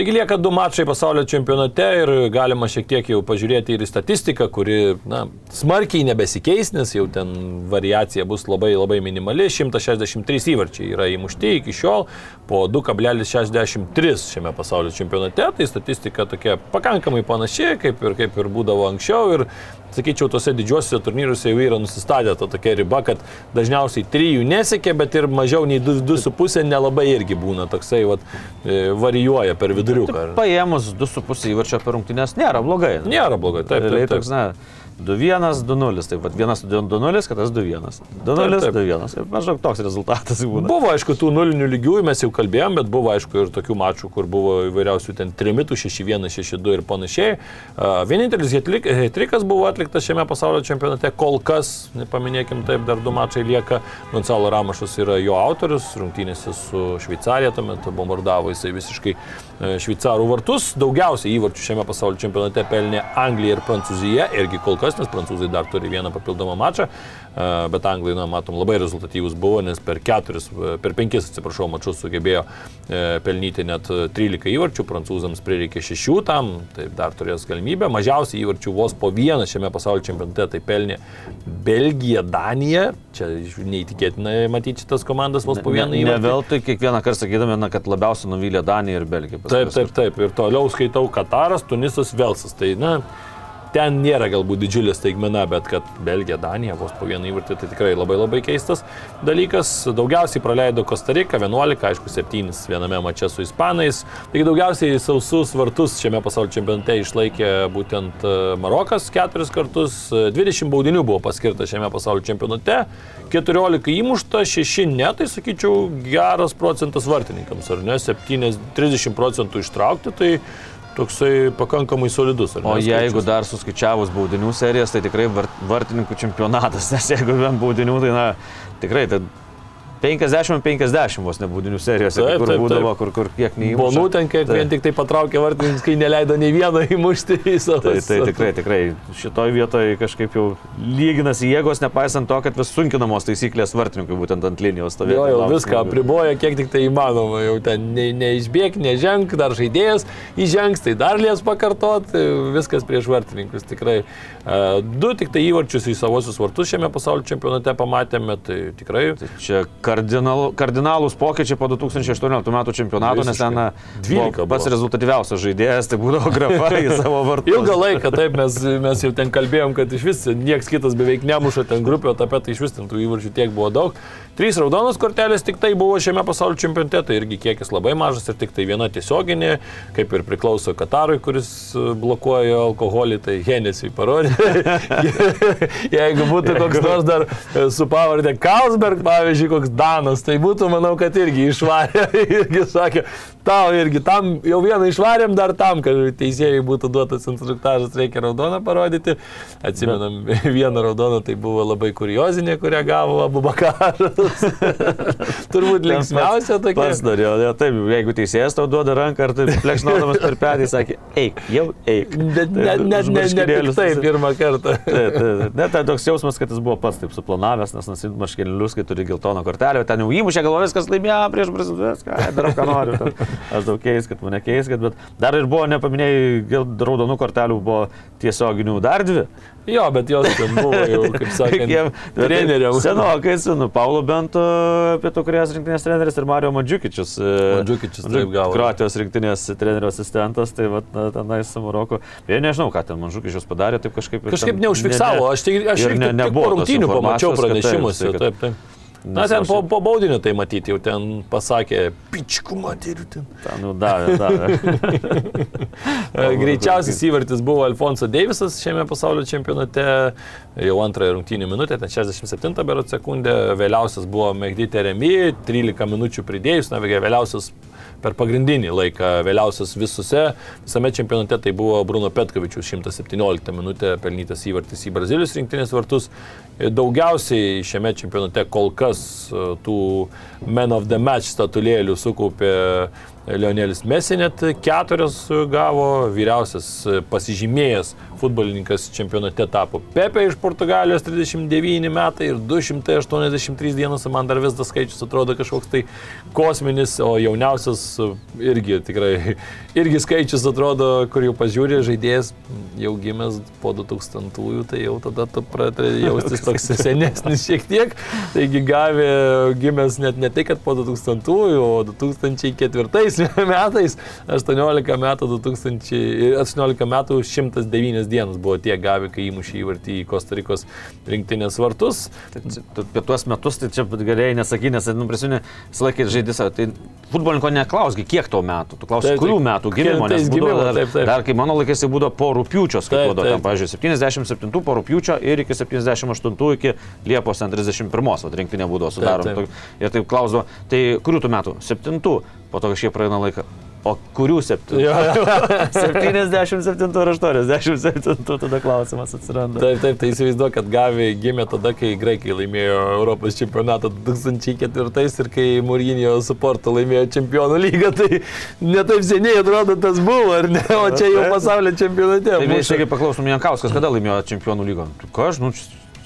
Taigi lieka du mačai pasaulio čempionate ir galima šiek tiek jau pažiūrėti ir į statistiką, kuri na, smarkiai nebesikeis, nes jau ten variacija bus labai labai minimali. 163 įvarčiai yra įmušti iki šiol po 2,63 šiame pasaulio čempionate. Tai statistika tokia pakankamai panaši, kaip ir, kaip ir būdavo anksčiau. Ir sakyčiau, tose didžiuosiuose turnyruose jau yra nusistatę ta tokia riba, kad dažniausiai 3 nesiekia, bet ir mažiau nei 2,5 nelabai irgi būna toksai vat, e, varijuoja per viduriuką. Paėmus 2,5 įvarčio per rungtynės nėra blogai. Nėra blogai, taip, Realiai taip, taip. Toks, na, 2-1, 2-0. Taip pat 1-2-0, kitas 2-1. 2-0, Taip, taip. 2-1. Taip, Maždaug toks rezultatas būna. Buvo, aišku, tų nulinių lygių mes jau kalbėjom, bet buvo, aišku, ir tokių mačų, kur buvo įvairiausių ten trimitų, 6-1, 6-2 ir panašiai. Vienintelis hetrikas buvo atliktas šiame pasaulio čempionate, kol kas, paminėkim taip, dar du mačai lieka. Gonzalo Ramašas yra jo autorius, rungtynėse su Šveicarija, tuomet bombardavo jisai visiškai e, šveicarų vartus. Daugiausiai įvarčių šiame pasaulio čempionate pelnė Anglija ir Prancūzija, irgi kol kas, nes prancūzai dar turi vieną papildomą mačą, e, bet anglai, na, matom, labai rezultatyvus buvo, nes per keturis, e, per penkis, atsiprašau, mačius sugebėjo e, pelnyti net 13 įvarčių, prancūzams prireikė 6 tam, tai dar turės galimybę. Mažiausiai įvarčių vos po vieną šiame pasaulio čempionate tai pelnė Belgija, Danija, čia neįtikėtina matyti šitas komandas vos po vieną Ne įvartį. veltui kiekvieną kartą sakydami, na, kad labiausiai nuvylė Danija ir Belgija. Taip, taip, taip. Ir toliau skaitau Kataras, Tunisas, Velsas. Tai, na, ten nėra galbūt didžiulė staigmena, bet kad Belgija, Danija vos po vieną įvartį, tai tikrai labai labai keistas dalykas. Daugiausiai praleido Kostarika, 11, aišku, 7 viename mače su Ispanais. Taigi daugiausiai sausus vartus šiame pasaulio čempionate išlaikė būtent e, Marokas keturis kartus, E, 20 baudinių buvo paskirta šiame pasaulio čempionate, 14 įmušta, 6 ne, tai sakyčiau geras procentas vartininkams, ar ne, 7, 30 procentų ištraukti, tai toksai pakankamai solidus. O jeigu dar suskaičiavus baudinių serijas, tai tikrai vart, vartininkų čempionatas, nes jeigu vien baudinių, tai na, tikrai, tai 50-50 vos ne baudinių serijose, Taip, kur taip, būdavo, taip. kur, kur kiek neįmušė. Bonų ten, kiek Taip. vien tik tai patraukė vartininkas, kai neleido nei vieno įmušti į savo. Tai, tai tikrai, tikrai šitoj vietoje kažkaip jau lyginasi jėgos, nepaisant to, kad vis sunkinamos taisyklės vartininkui būtent ant linijos stovėti. Jo, jau viską apriboja, kiek tik tai įmanoma. Jau ten ne, neišbėg, neženk, dar žaidėjas įžengs, tai dar lies pakartot, viskas prieš vartininkus. Tikrai. E, Du tik tai įvarčius į savosius vartus šiame pasaulio čempionate pamatėme, tai tikrai. Čia kardinal, kardinalūs pokyčiai po 2018 metų čempionato, nes ten na, 12 buvo pats rezultatyviausias žaidėjas, tai būdavo grafa į savo [LAUGHS] vartus. Ilgą laiką taip mes, mes jau ten kalbėjom, kad iš vis niekas kitas beveik nemuša ten grupio, tą patį iš vis ten tų įvarčių tiek buvo daug. Trys raudonos kortelės tik tai buvo šiame pasaulio čempionate, tai irgi kiekis labai mažas ir tik tai viena tiesioginė, kaip ir priklauso Katarui, kuris e, blokuoja alkoholį, tai Henesiui parodė. [LAUGHS] Jeigu būtų koks nors dar e, su pavardė Kalsberg, pavyzdžiui, koks Danas, tai būtų, manau, kad irgi išvarė, [LAUGHS] irgi sakė, tau irgi tam jau vieną išvarėm, dar tam, kad teisėjai būtų duotas instruktažas, reikia raudoną parodyti. Atsimenam, [LAUGHS] vieną raudoną tai buvo labai kuriozinė, kurią gavo Abu Bakaras. [LAUGHS] Turbūt linksmiausia tokia. Pats norėjo, jo, taip, jeigu teisėjas tau duoda ranką ar taip plekšnodamas per petį, sakė, eik, jau eik. Net ne, ne, ne, ne, taip, pirmą kartą. Net tai toks jausmas, kad jis buvo pats taip suplanavęs, nes nusit marškinėlius, kai turi geltoną kortelę. Kortelę, ten jau įmušė, galvo viskas laimėjo prieš Braziliją, ką, darau ką noriu. Ten. Aš daug keiskit, mane keiskit, bet dar ir buvo, nepaminėjai, raudonų kortelių buvo tiesioginių dar dvi. Jo, bet jos ten buvo jau, kaip [LAUGHS] sakant, treneriam. Senokai, senu, Paulo Bento, pietų korėjos rinktinės treneris ir Mario Mandžiukičius. Mandžiukičius taip gavo. Kroatijos rinktinės trenerio asistentas, tai va, na, tenais su Maroko. Ir nežinau, ką ten Mandžiukičius padarė, taip kažkaip. Kažkaip neužfiksavo, ne- ne- aš tik, aš tik, ne- tik po rungtynių pamačiau taip, pranešimus. tai, kad- Taip, taip. Na, ten po, po baudinio tai matyti, jau ten pasakė, pičkų matyti. Ten. Ten, nu, davė, davė. [LAUGHS] Greičiausias įvartis buvo Alfonso Deivisas šiame pasaulio čempionate, jau antrąją rungtynių minutę, ten 67 berot sekundę, vėliausias buvo Megdyti Remi, 13 minučių pridėjus, na, vėliausias per pagrindinį laiką, vėliausias visose, visame čempionate tai buvo Bruno Petkovičius 117 minutę pelnytas įvartis į Brazilijos rinktinės vartus. Daugiausiai šiame čempionate kol kas e, tų Men of the Match statulėlių sukaupė Lionelis Messi net keturias gavo, vyriausias pasižymėjęs futbolininkas čempionate tapo Pepe iš Portugalijos 39 metai ir 283 dienos, man dar vis tas skaičius atrodo kažkoks tai kosminis, o jauniausias irgi tikrai, irgi skaičius atrodo, kur jau pažiūrė žaidėjas, jau gimęs po 2000-ųjų, tai jau tada tu pradedi jaustis toks [LAUGHS] senesnis šiek tiek, taigi gavė gimęs net ne tai, kad po 2000-ųjų, o 2004 [LAUGHS] metais, 18 metų 2000, 18 metų 109 dienas buvo tie gavę, kai įmušė įvartį į Kostarikos rinktinės vartus. Tai Apie tuos metus, tai čia gerai nesakyti, nes, nu, prisimeni, visą laiką žaidys, tai futbolininko neklausgi, kiek tau metų, tu klausai, kurių metų gimimo, nes gimimo, dar, taip, taip. dar kai mano laikais tai būdavo po rūpiučio, skaičiuodavo, ten, pavyzdžiui, 77 po rūpiučio ir iki 78 iki Liepos ten 31, o rinktinė būdavo sudaroma. Ir taip klausdavo, tai kurių tų metų? 7, po to kažkiek praeina laiką. O kurių 7? Jo, jo. 77 ar 87, tada klausimas atsiranda. Taip, taip, tai įsivaizduoju, kad Gavi gimė tada, kai graikai laimėjo Europos čempionatą 2004 ir kai Mūrinio su Porto laimėjo čempionų lygą, tai netaip seniai atrodo tas buvo, ar ne? O čia jau [LAUGHS] pasaulio čempionate. Tai mes taigi paklausom Jankauskas, kada laimėjo čempionų lygą? Ką aš, nu,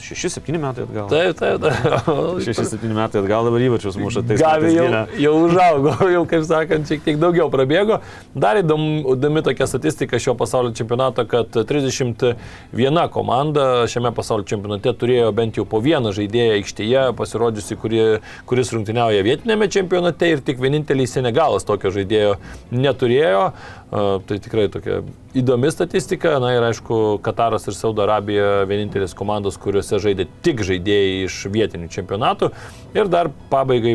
6-7 metai atgal. Taip, taip, taip. [LAUGHS] 6-7 metai atgal dabar įvačius muša. Tai Gavi jau, jau [LAUGHS] užaugo, jau, kaip sakant, šiek tiek daugiau prabėgo. Dar įdom- įdomi tokia statistika šio pasaulio čempionato, kad 31 komanda šiame pasaulio čempionate turėjo bent jau po vieną žaidėją aikštėje pasirodžiusi, kuri, kuris rungtyniauja vietinėme čempionate ir tik vienintelis Senegalas tokio žaidėjo neturėjo. Tai tikrai tokia įdomi statistika. Na ir aišku, Kataras ir Saudo Arabija vienintelės komandos, kuriuose žaidė tik žaidėjai iš vietinių čempionatų. Ir dar pabaigai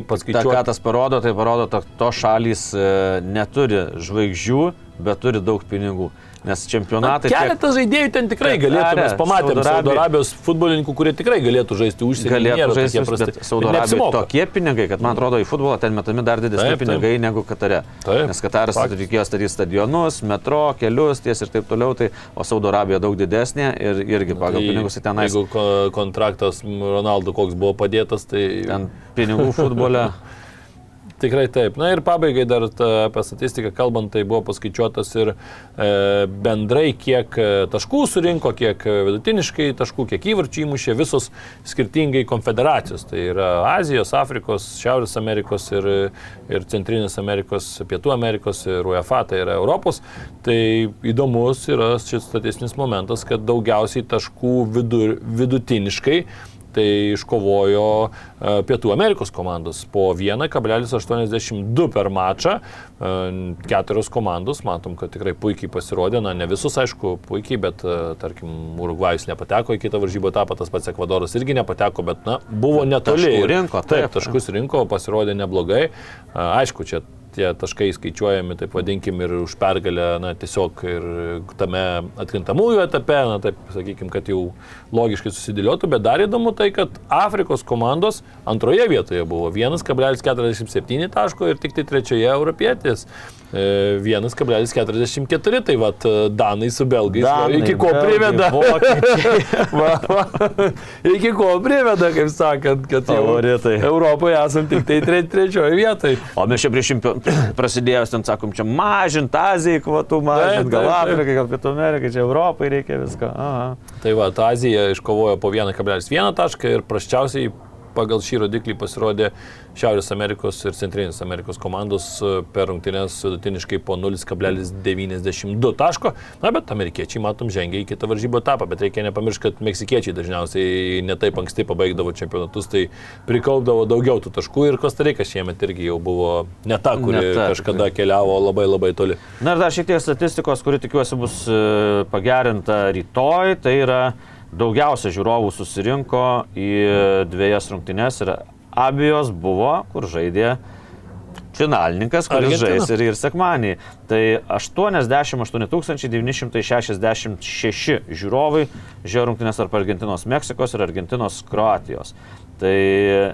Ta, ką tas parodo, tai parodo, kad to šalys e, neturi žvaigždžių, bet turi daug pinigų. Nes čempionatai... tiek- Keletą žaidėjų ten tikrai galėtų, mes pamatėm Saudo. Arabijos futbolininkų, kurie tikrai galėtų žaisti užsienyje. Galėtų žaisti, bet Saudo Arabijoje tokie pinigai, kad man atrodo į futbolą ten metami dar didesni Taip, taip. pinigai negu Katare. Taip. Nes Kataras Faktas. reikėjo statyti stadionus, metro, kelius, ties ir taip toliau, tai, o Saudo Arabija daug didesnė ir irgi pagal Tai pinigus į tenais. Jeigu ko- kontraktas Ronaldo koks buvo padėtas, tai Ten pinigų futbole. [LAUGHS] Tikrai taip. Na ir pabaigai dar apie statistiką kalbant, tai buvo paskaičiuotas ir e, bendrai, kiek e, taškų surinko, kiek e, vidutiniškai taškų, kiek įvarčių įmušė visos skirtingai konfederacijos. Tai yra Azijos, Afrikos, Šiaurės Amerikos ir, ir Centrinės Amerikos, Pietų Amerikos ir UEFA, tai yra Europos. Tai įdomus yra šis statistinis momentas, kad daugiausiai taškų vidur, vidutiniškai tai iškovojo e, Pietų Amerikos komandos po 1,82 per mačą. E, Keturios komandos, matom, kad tikrai puikiai pasirodė, na ne visus, aišku, puikiai, bet e, tarkim, Urugvajus nepateko į kitą varžybų etapą, tas pats Ekvadoras irgi nepateko, bet na, buvo netoli. taškų rinko, taip, taip. taškus rinko, pasirodė neblogai. Aišku, čia tie taškai skaičiuojami, taip vadinkim, ir už pergalę, na, tiesiog ir tame atkrintamųjų etape, na, taip sakykim, kad jau logiškai susidėliotų, bet dar įdomu tai, kad Afrikos komandos antroje vietoje buvo 1,47 taško ir tik tai trečioje europietės 1,44, tai vad Danai su Belgais Danai, iki ko Belgai, priveda. [LAUGHS] Va, va, iki ko priveda, kaip sakant, kad jau Favoritai. Europoje esam tik tai tre, trečioje vietoje. O mes čia prieš čempionų [CLEARS THROAT] prasidėjus ten sakom, čia mažint Azijai kvotų, mažint gal. Afrikai, gal Pietų Amerikai, čia Europai reikia viską. Aha. Tai va, Azija iškovojo po 1,1 tašką ir praščiausiai pagal šį rodiklį pasirodė Šiaurės Amerikos ir Centrinės Amerikos komandos e, per rungtynės vidutiniškai po 0,92 taško. Na, bet amerikiečiai, matom, žengia į kitą varžybų etapą, bet reikia nepamiršti, kad meksikiečiai dažniausiai netaip anksti pabaigdavo čempionatus, tai prikaupdavo daugiau tų taškų ir Kostarika šiemet irgi jau buvo ne ta, kuri Ne ta, kažkada keliavo labai labai toli. Na ir dar šiek tiek statistikos, kuri tikiuosi bus e, pagerinta rytoj, tai yra daugiausia žiūrovų susirinko į dviejas rungtynes ir abejos buvo, kur žaidė finalininkas, kuris Argentina. žais ir, ir sekmanį. Tai 88 966 žiūrovai žiūrėjo rungtynės tarp Argentinos Meksikos ir Argentinos Kroatijos. Tai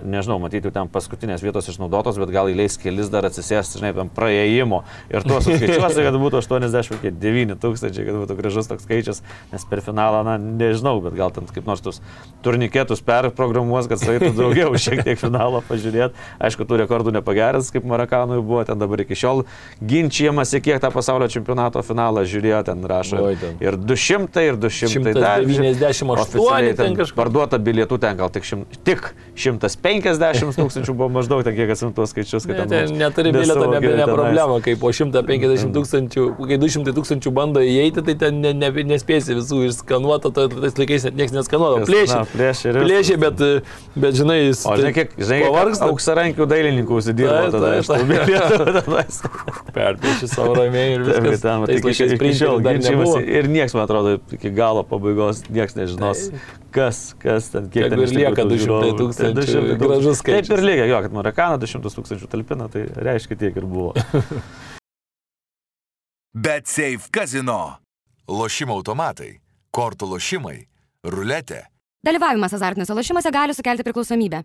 nežinau, matyti ten paskutinės vietos išnaudotos, bet gal įleis kelis dar atsisėsti, žinai, ant praėjimo. Ir tuos suskaičiuosi, kad būtų 89 tūkstančiai, kad būtų gražus toks skaičius, nes per finalą, na, nežinau, bet gal ten kaip nors tuos turnikėtus perprogramuos, kad sueitų daugiau [LAUGHS] šiek tiek finalo pažiūrėti. Aišku, tų rekordų nepagerins, kaip Marakanui buvo, ten dabar iki šiol ginčiamasi, kiek tą pasaulio čempionato finalą žiūrėjo, ten rašo. Ir 200, ir 200. dar- 198 Oficialiai ten ten kažkur. Parduota bilietų ten gal tik, šim, tik 150 [LAUGHS] tūkstančių buvo maždaug, ten kiek atsimtų tuos skaičius, kad Ne, ten ten mums neturi bilieto, ne, ne problema, kai po 150 tūkstančių, kai 200 tūkstančių bando įeiti, tai ten ne, ne, nespėsi visų išskanuoti, tai tais laikais net niekas neskanuoja. Jas- Plėšė. plėšė. Plėšė, bet, bet žinai, jis... O žinai, kiek, žinai, pavargsta. auksarankių dailininkų užsidirbo tada iš bilietų. [LAUGHS] tenais. Perplėšė savo ramiai ir Taip, viskas. ten, Tais laikais nebuvo. ir niekas, man atrodo, iki galo pabaigos niekas nežinos, kas, kas ten, kiek ten lieka tų 200 žiūrovų. Tūkstančių, Tai 200 tūkstančių. gražus skaičius. Taip ir lygiai, jo, kad Marakaną 200 tūkstančių talpina, tai reiškia tiek ir buvo. [LAUGHS] Bet Safe Casino. Lošimo automatai, kortų lošimai, ruletė. Dalyvavimas azartiniuose lošimuose gali sukelti priklausomybę.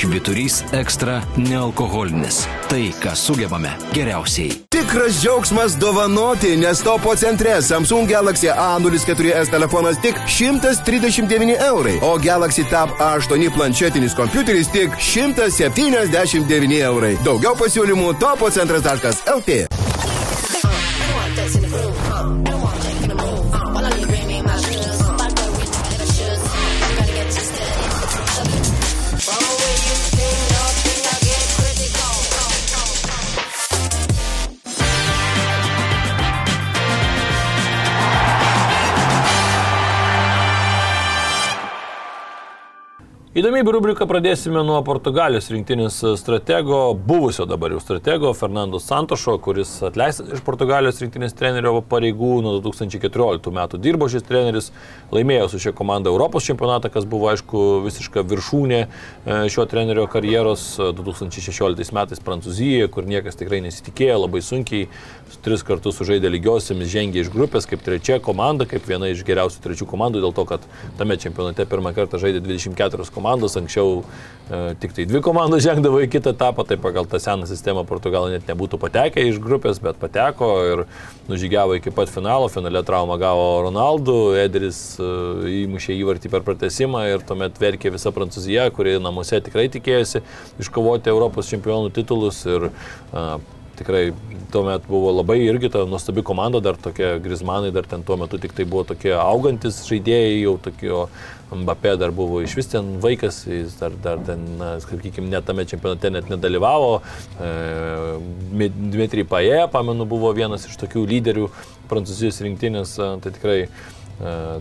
Šviturys ekstra nealkoholinis. Tai, ką sugebame geriausiai. Tikras džiaugsmas dovanoti, nes topo centre Samsung Galaxy A04S telefonas tik 139 eurai, o Galaxy Tab A8 planšetinis kompiuteris tik 179 eurai. Daugiau pasiūlymų topo centras.lt. Įdomybių rubriką pradėsime nuo Portugalijos rinktinės stratego, buvusio dabar jau stratego Fernando Santošo, kuris atleistas iš Portugalijos rinktinės trenerio pareigų. Nuo 2014 metų dirbo šis treneris, laimėjo su šia komanda Europos čempionatą, kas buvo aišku visiška viršūnė e, šio trenerio karjeros. e, 2016 metais Prancūzijoje, kur niekas tikrai nesitikėjo, labai sunkiai, tris kartus sužaidė lygiosiamis, žengė iš grupės kaip trečia komanda, kaip viena iš geriausių trečių komandų, dėl to, kad tame čempionate pirmą kartą žaidė 24 komandos, anksčiau e, tik tai dvi komandos žengdavo į kitą etapą, tai pagal tą seną sistemą Portugalai net nebūtų patekę iš grupės, bet pateko ir nužygiavo iki pat finalo, finale traumą gavo Ronaldo, Ederis e, įmušė įvartį per pratesimą ir tuomet verkė visa Prancūzija, kuri namuose tikrai tikėjosi iškovoti Europos čempionų titulus ir e, tikrai tuomet buvo labai irgi ta nuostabi komanda, dar tokie Grismanai dar ten tuo metu tik tai buvo tokie augantis žaidėjai, jau tokie Mbappé dar buvo iš vis ten vaikas, jis dar, dar ten, sakykime, net tame čempionate net nedalyvavo. E, Dmitrij Paje, pamenu, buvo vienas iš tokių lyderių Prancūzijos rinktinės, tai tikrai e,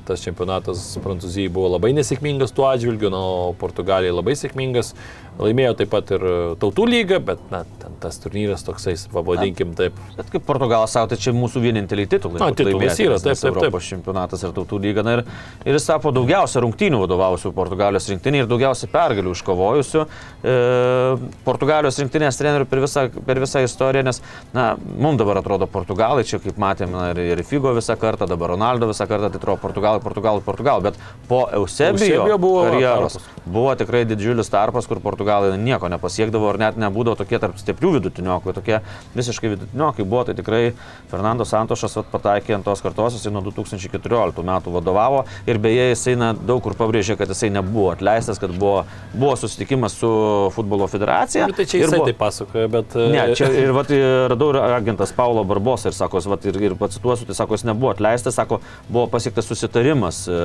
tas čempionatas Prancūzijai buvo labai nesėkmingas tuo atžvilgiu, na, o Portugalijai labai sėkmingas. Laimėjo taip pat ir tautų lygą, bet na, ten tas turnyras toksai, pavadinkim taip. Bet kaip Portugalas savo, tai čia mūsų vieninteliai titulai. Na, titulas yra, taip, taip, taip. Europos čempionatas ir tautų lyga. Na, ir, ir jis tapo daugiausia rungtynių vadovavusių Portugalijos rinktinį ir daugiausia pergalių iškovojusių e, Portugalijos rinktinės trenerių per visą, per visą istoriją, nes, na, mums dabar atrodo Portugalai, čia kaip matėme, na, ir, ir Figo visą kartą, dabar Ronaldo visą kartą, tai atrodo Portugalai, Portugalai, Portugalai, bet po Eusebijo Eusebio buvo karjeros tarpas. buvo tikrai didžiulis tarpas, kur Portugalai Portugalai nieko nepasiekdavo ir net nebūdavo tokie tarp stiprių vidutiniokų, tokie visiškai vidutiniokai buvo, tai tikrai Fernando Santošas pataikė ant tos kartos, jisai nuo 2014 metų vadovavo ir beje jisai na, daug kur pabrėžė, kad jisai nebuvo atleistas, kad buvo, buvo susitikimas su futbolo federacija. Nu, tai čia jisai buvo- tai pasakoja, bet... e, Ne, čia [LAUGHS] ir vat, radau ir agentas Paulo Barbos ir sako, vat, ir, ir pacituosiu, tai sako, jis nebuvo atleistas, sako, buvo pasiektas susitarimas, e,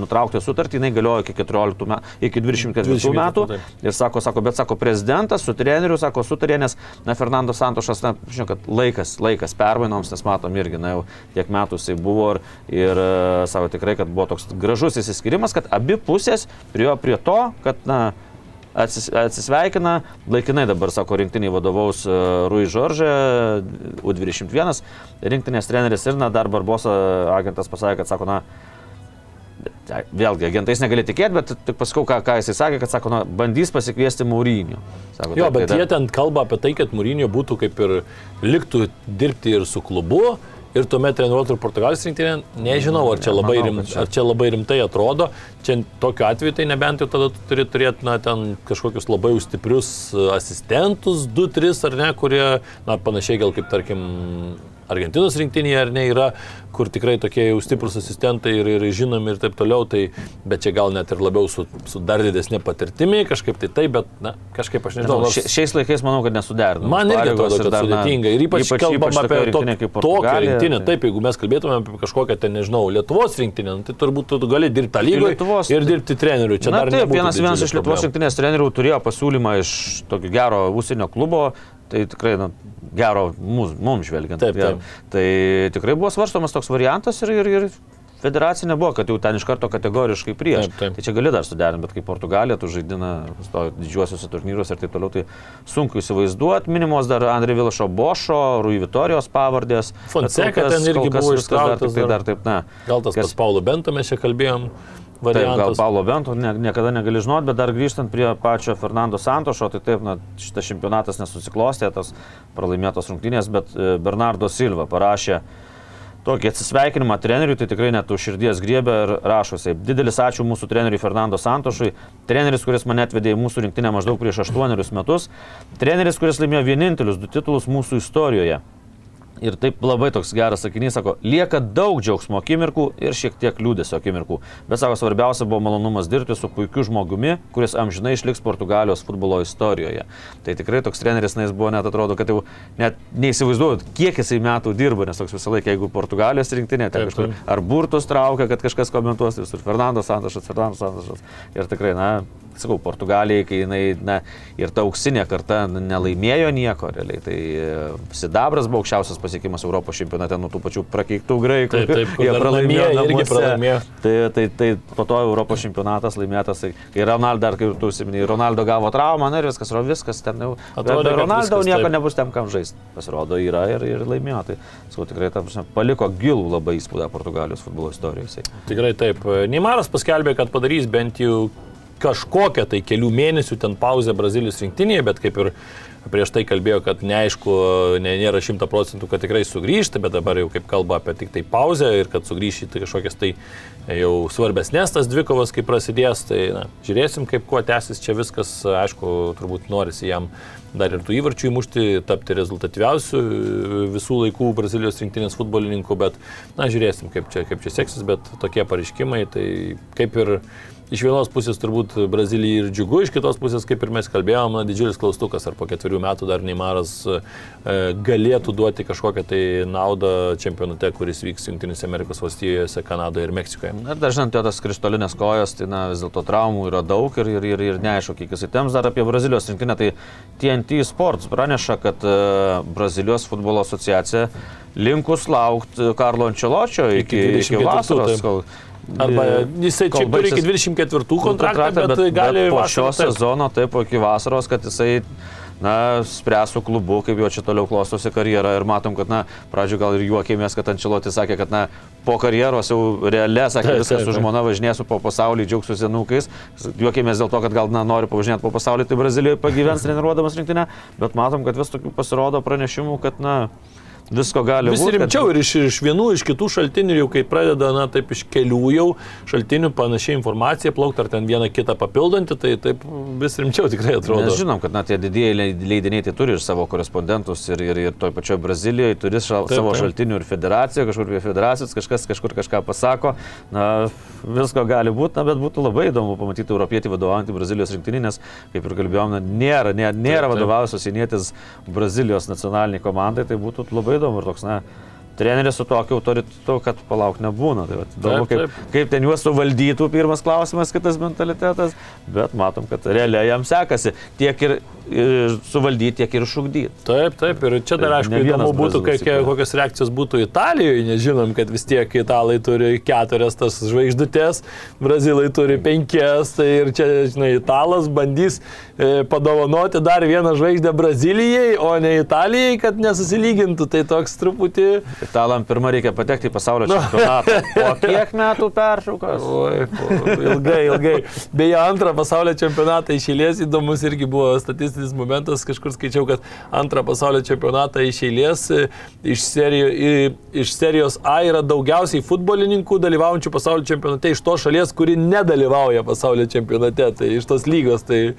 nutraukti sutartį, jinai galiojo iki 14 metų, iki 24 24 metų. taip. Ir sako, sako, bet sako, prezidentas su treneriu, sako, sutarė, nes, na, Fernando Santošas, na, žinau, kad laikas, laikas permainoms, nes matom irgi, na, jau tiek metų jisai buvo ir, ir e, sako tikrai, kad buvo toks gražus įsiskirimas, kad abi pusės priejo prie to, kad, na, atsis, atsisveikina, laikinai dabar, sako, rinktiniai vadovaus e, Rui Žoržė, U21, rinktinės treneris ir, na, dar Barbosa agentas pasakė, kad, sako, na, vėlgi, agentais negali tikėti, bet tik paskau, ką, ką jisai sakė, kad, sako, na, bandys pasikviesti Maurinio. Sako, Jo, taip, bet tai jie ten kalba apie tai, kad Mūrinio būtų kaip ir liktų dirbti ir su klubu. Ir tuomet treniruotų ir Portugalijos rinktinė, nežinau, ar čia, labai rim, ar čia labai rimtai atrodo. Čia tokiu atveju tai nebent jau tada tu turi turėti, na, ten kažkokius labai stiprius e, asistentus, 2-3 ar ne, kurie, na, panašiai gal kaip, tarkim, Argentinos rinktinėje ar ne yra, kur tikrai tokie jau stiprus asistentai ir, ir žinomi ir taip toliau, tai, bet čia gal net ir labiau su, su dar didesnė patirtimi, kažkaip tai taip, bet, na, kažkaip aš nežinau. Nors- šia- šiais laikais manau, kad nesuderinama. Man irgi atrodo, kad sudėtinga. Ir ypač, ypač kalbam apie to, tokią rinktinę. Taip, jeigu mes kalbėtume apie kažkokią, ten, nežinau, Lietuvos rinktinę, nu, tai turbūt tu gali dirbti tą lygą Lietuvos- ir dirbti treneriu. Čia Na dar taip, vienas, vienas iš Lietuvos rinktinės trenerių turėjo pasiūlymą iš tokio gero užsienio klubo, tai tikrai na, gero mums, mums žvelgiant. Taip, gero. taip. Tai tikrai buvo svarstomas toks variantas ir, ir, ir federacija nebuvo, kad jau ten iš karto kategoriškai prieš. Taip, taip. Tai čia gali dar suderinti, bet kaip Portugalija, tu žaidina didžiuosiuose turnyruose ir taip toliau, tai sunku įsivaizduoti. Minimos dar Andrė Vilšo Bošo, Rui Vitorijos pavardės. Fonseca ten irgi kas buvo viskas dar, tik tai dar. dar taip, na. Gal tas kas- Paulo Bento mes čia kalbėjom. Taip, gal Variantas. Paulo Bento ne, niekada negali žinoti, bet dar grįžtant prie pačio Fernando Santošo, tai taip, na, šitas čempionatas nesusiklostė, tas pralaimėtos rungtynės, bet e, Bernardo Silva parašė tokį atsisveikinimą treneriui, tai tikrai net už širdies griebė ir rašosi. Didelis ačiū mūsų treneriui Fernando Santošui, treneris, kuris mane atvedė į mūsų rinktinę maždaug prieš aštuonerius metus, treneris, kuris laimėjo vienintelius du titulus mūsų istorijoje. Ir taip labai toks geras sakinys, sako, lieka daug džiaugsmo akimirkų ir šiek tiek liūdėsio akimirkų. Bet sako, svarbiausia buvo malonumas dirbti su puikiu žmogumi, kuris amžinai išliks Portugalijos futbolo istorijoje. Tai tikrai toks treneris, na jis buvo net atrodo, kad jau net neįsivaizduojat, kiek jisai metų dirba, nes toks visą laiką, jeigu Portugalijos rinktinė, tai kažkur ar burtus traukia, kad kažkas komentuos, tai ir Fernando Santošas, Fernando Santošas. Ir tikrai, na, sakau, Portugalijai, kai jinai, na, ir ta auksinė karta nelaimėjo nieko realiai, tai e, Sidabras buvo aukščiausias pasiekimas Europos čempionate nuo tų pačių prakeiktų graikų. Taip, taip, jie pralaimėjo irgi pralaimėjo. Tai, tai, tai po to Europos čempionatas laimėtas, tai kai Ronaldo, dar kaip tu užsiminėjai, Ronaldo gavo traumą, na ir viskas, ro- viskas ten jau. Atrodė, Bet be Ronaldo viskas nieko taip. nebus tam, kam žaisti. Pasirodo, yra ir, ir laimėjo. Tai, sakau, tikrai, ta prasme, paliko gilų labai įspūdą Portugalijos futbolo istorijoje. jisai. Tikrai taip. Neimaras paskelbė, kad padarys bent jau kažkokią tai kelių mėnesių ten pauzę Brazilijos rinktinėje, bet kaip ir prieš tai kalbėjo, kad neaišku, ne, nėra šimta procentų, kad tikrai sugrįžti, bet dabar jau kaip kalba apie tik tai pauzę ir kad sugrįžti kažkokias tai jau svarbesnės tas dvikovas, kai prasidės, tai na, žiūrėsim, kaip kuo tęsis čia viskas, aišku, turbūt norisi jam dar ir tų įvarčių įmušti, tapti rezultatyviausių visų laikų Brazilijos rinktinės futbolininkų, bet na, žiūrėsim, kaip čia, kaip čia seksis, bet tokie pareiškimai, tai kaip ir iš vienos pusės turbūt Brazilijai ir džiugu, iš kitos pusės, kaip ir mes kalbėjome, na, didžiulis klaustukas, ar po ketverių metų dar Neimaras e, galėtų duoti kažkokią tai naudą čempionate, kuris vyks Junktinėse Amerikos valstijose, Kanadoje ir Meksikoje. Na dažnai jo tas krištolinės kojos, tai na, vis dėlto traumų yra daug ir, ir, ir, ir neaišku, kiek jisai temps dar apie Brazilijos rinktinę. Tai TNT Sports praneša, kad uh, Brazilijos futbolo asociacija linkus laukti Karlo Ančeločio iki, Iki iki 24, vasaros. taip. Arba jisai čia turi iki baigsis 24 kontraktą, bet, bet gali po vasarą šio taip. sezono, taip, iki vasaros, kad jisai na, spręs su klubu, kaip jo čia toliau klostosi karjera ir matom, kad, na, pradžioje gal ir juokėmės, kad Ančeloti sakė, kad, na, po karjeros jau realė, sakė, viskas su žmona važinėsiu po pasaulį, džiaugsiuosi senukais. Juokėmės dėl to, kad gal, na, nori pavažinėti po pasaulį, tai Brazilijoje pagyvens [LAUGHS] treniruodamas rinktinę, bet matom, kad vis tokių pasirodo pranešimų, kad, na, visko gali Vis būti. rimčiau ir iš, iš vienų, iš kitų šaltinių, jau kai pradeda, na, taip iš kelių jau šaltinių panašiai informacija plaukti, ar ten vieną kitą papildanti, tai taip vis rimčiau tikrai atrodo. Mes žinom, kad na, tie didieji leid- leidiniai tai turi ir savo korespondentus ir, ir, ir toj pačioj Brazilijoje turi šal, Taip, savo taip. šaltinių ir federacija, kažkur prie federacijos, kažkas kažkur kažką pasako. Na, visko gali būti, na, bet būtų labai įdomu pamatyti europietį vadovaujantį Brazilijos rinktinį, nes, kaip ir kalbėjom, na, nėra, nėra, nėra taip. vadovausios įnėtis Brazilijos nacionaliniai komandai, tai būtų labai įdomu ir toks, na, Treneris su tokiu autoritetu, kad palauk nebūna. Tai įdomu, kaip, kaip ten juos suvaldytų, pirmas klausimas, kitas mentalitetas, bet matom, kad realiai jam sekasi tiek ir suvaldyti, tiek ir išugdyti. Taip, taip, ir čia dar Tai aišku įdomu būtų, įkūrė. kokios reakcijos būtų Italijoje, nes žinom, kad vis tiek italai turi keturias tas žvaigždutės, brazilai turi penkias, tai ir čia, žinai, italas bandys e, padovanoti dar vieną žvaigždę Brazilijai, o ne Italijai, kad nesusilygintų, tai toks truputį... Italam pirmą reikia patekti į pasaulio [LAUGHS] čempionatą. Po kiek metų peršaukas? Oi, po, ilgai, ilgai. Beje, antrą pasaulio čempionatą išėlės įdomus irgi buvo statistinis momentas, kažkur skaičiau, kad antrą pasaulio čempionatą išėlės e, iš, serijų, i- iš serijos A yra daugiausiai futbolininkų dalyvaujančių pasaulio čempionate iš to šalies, kuri nedalyvauja pasaulio čempionate, tai iš tos lygos. Tai,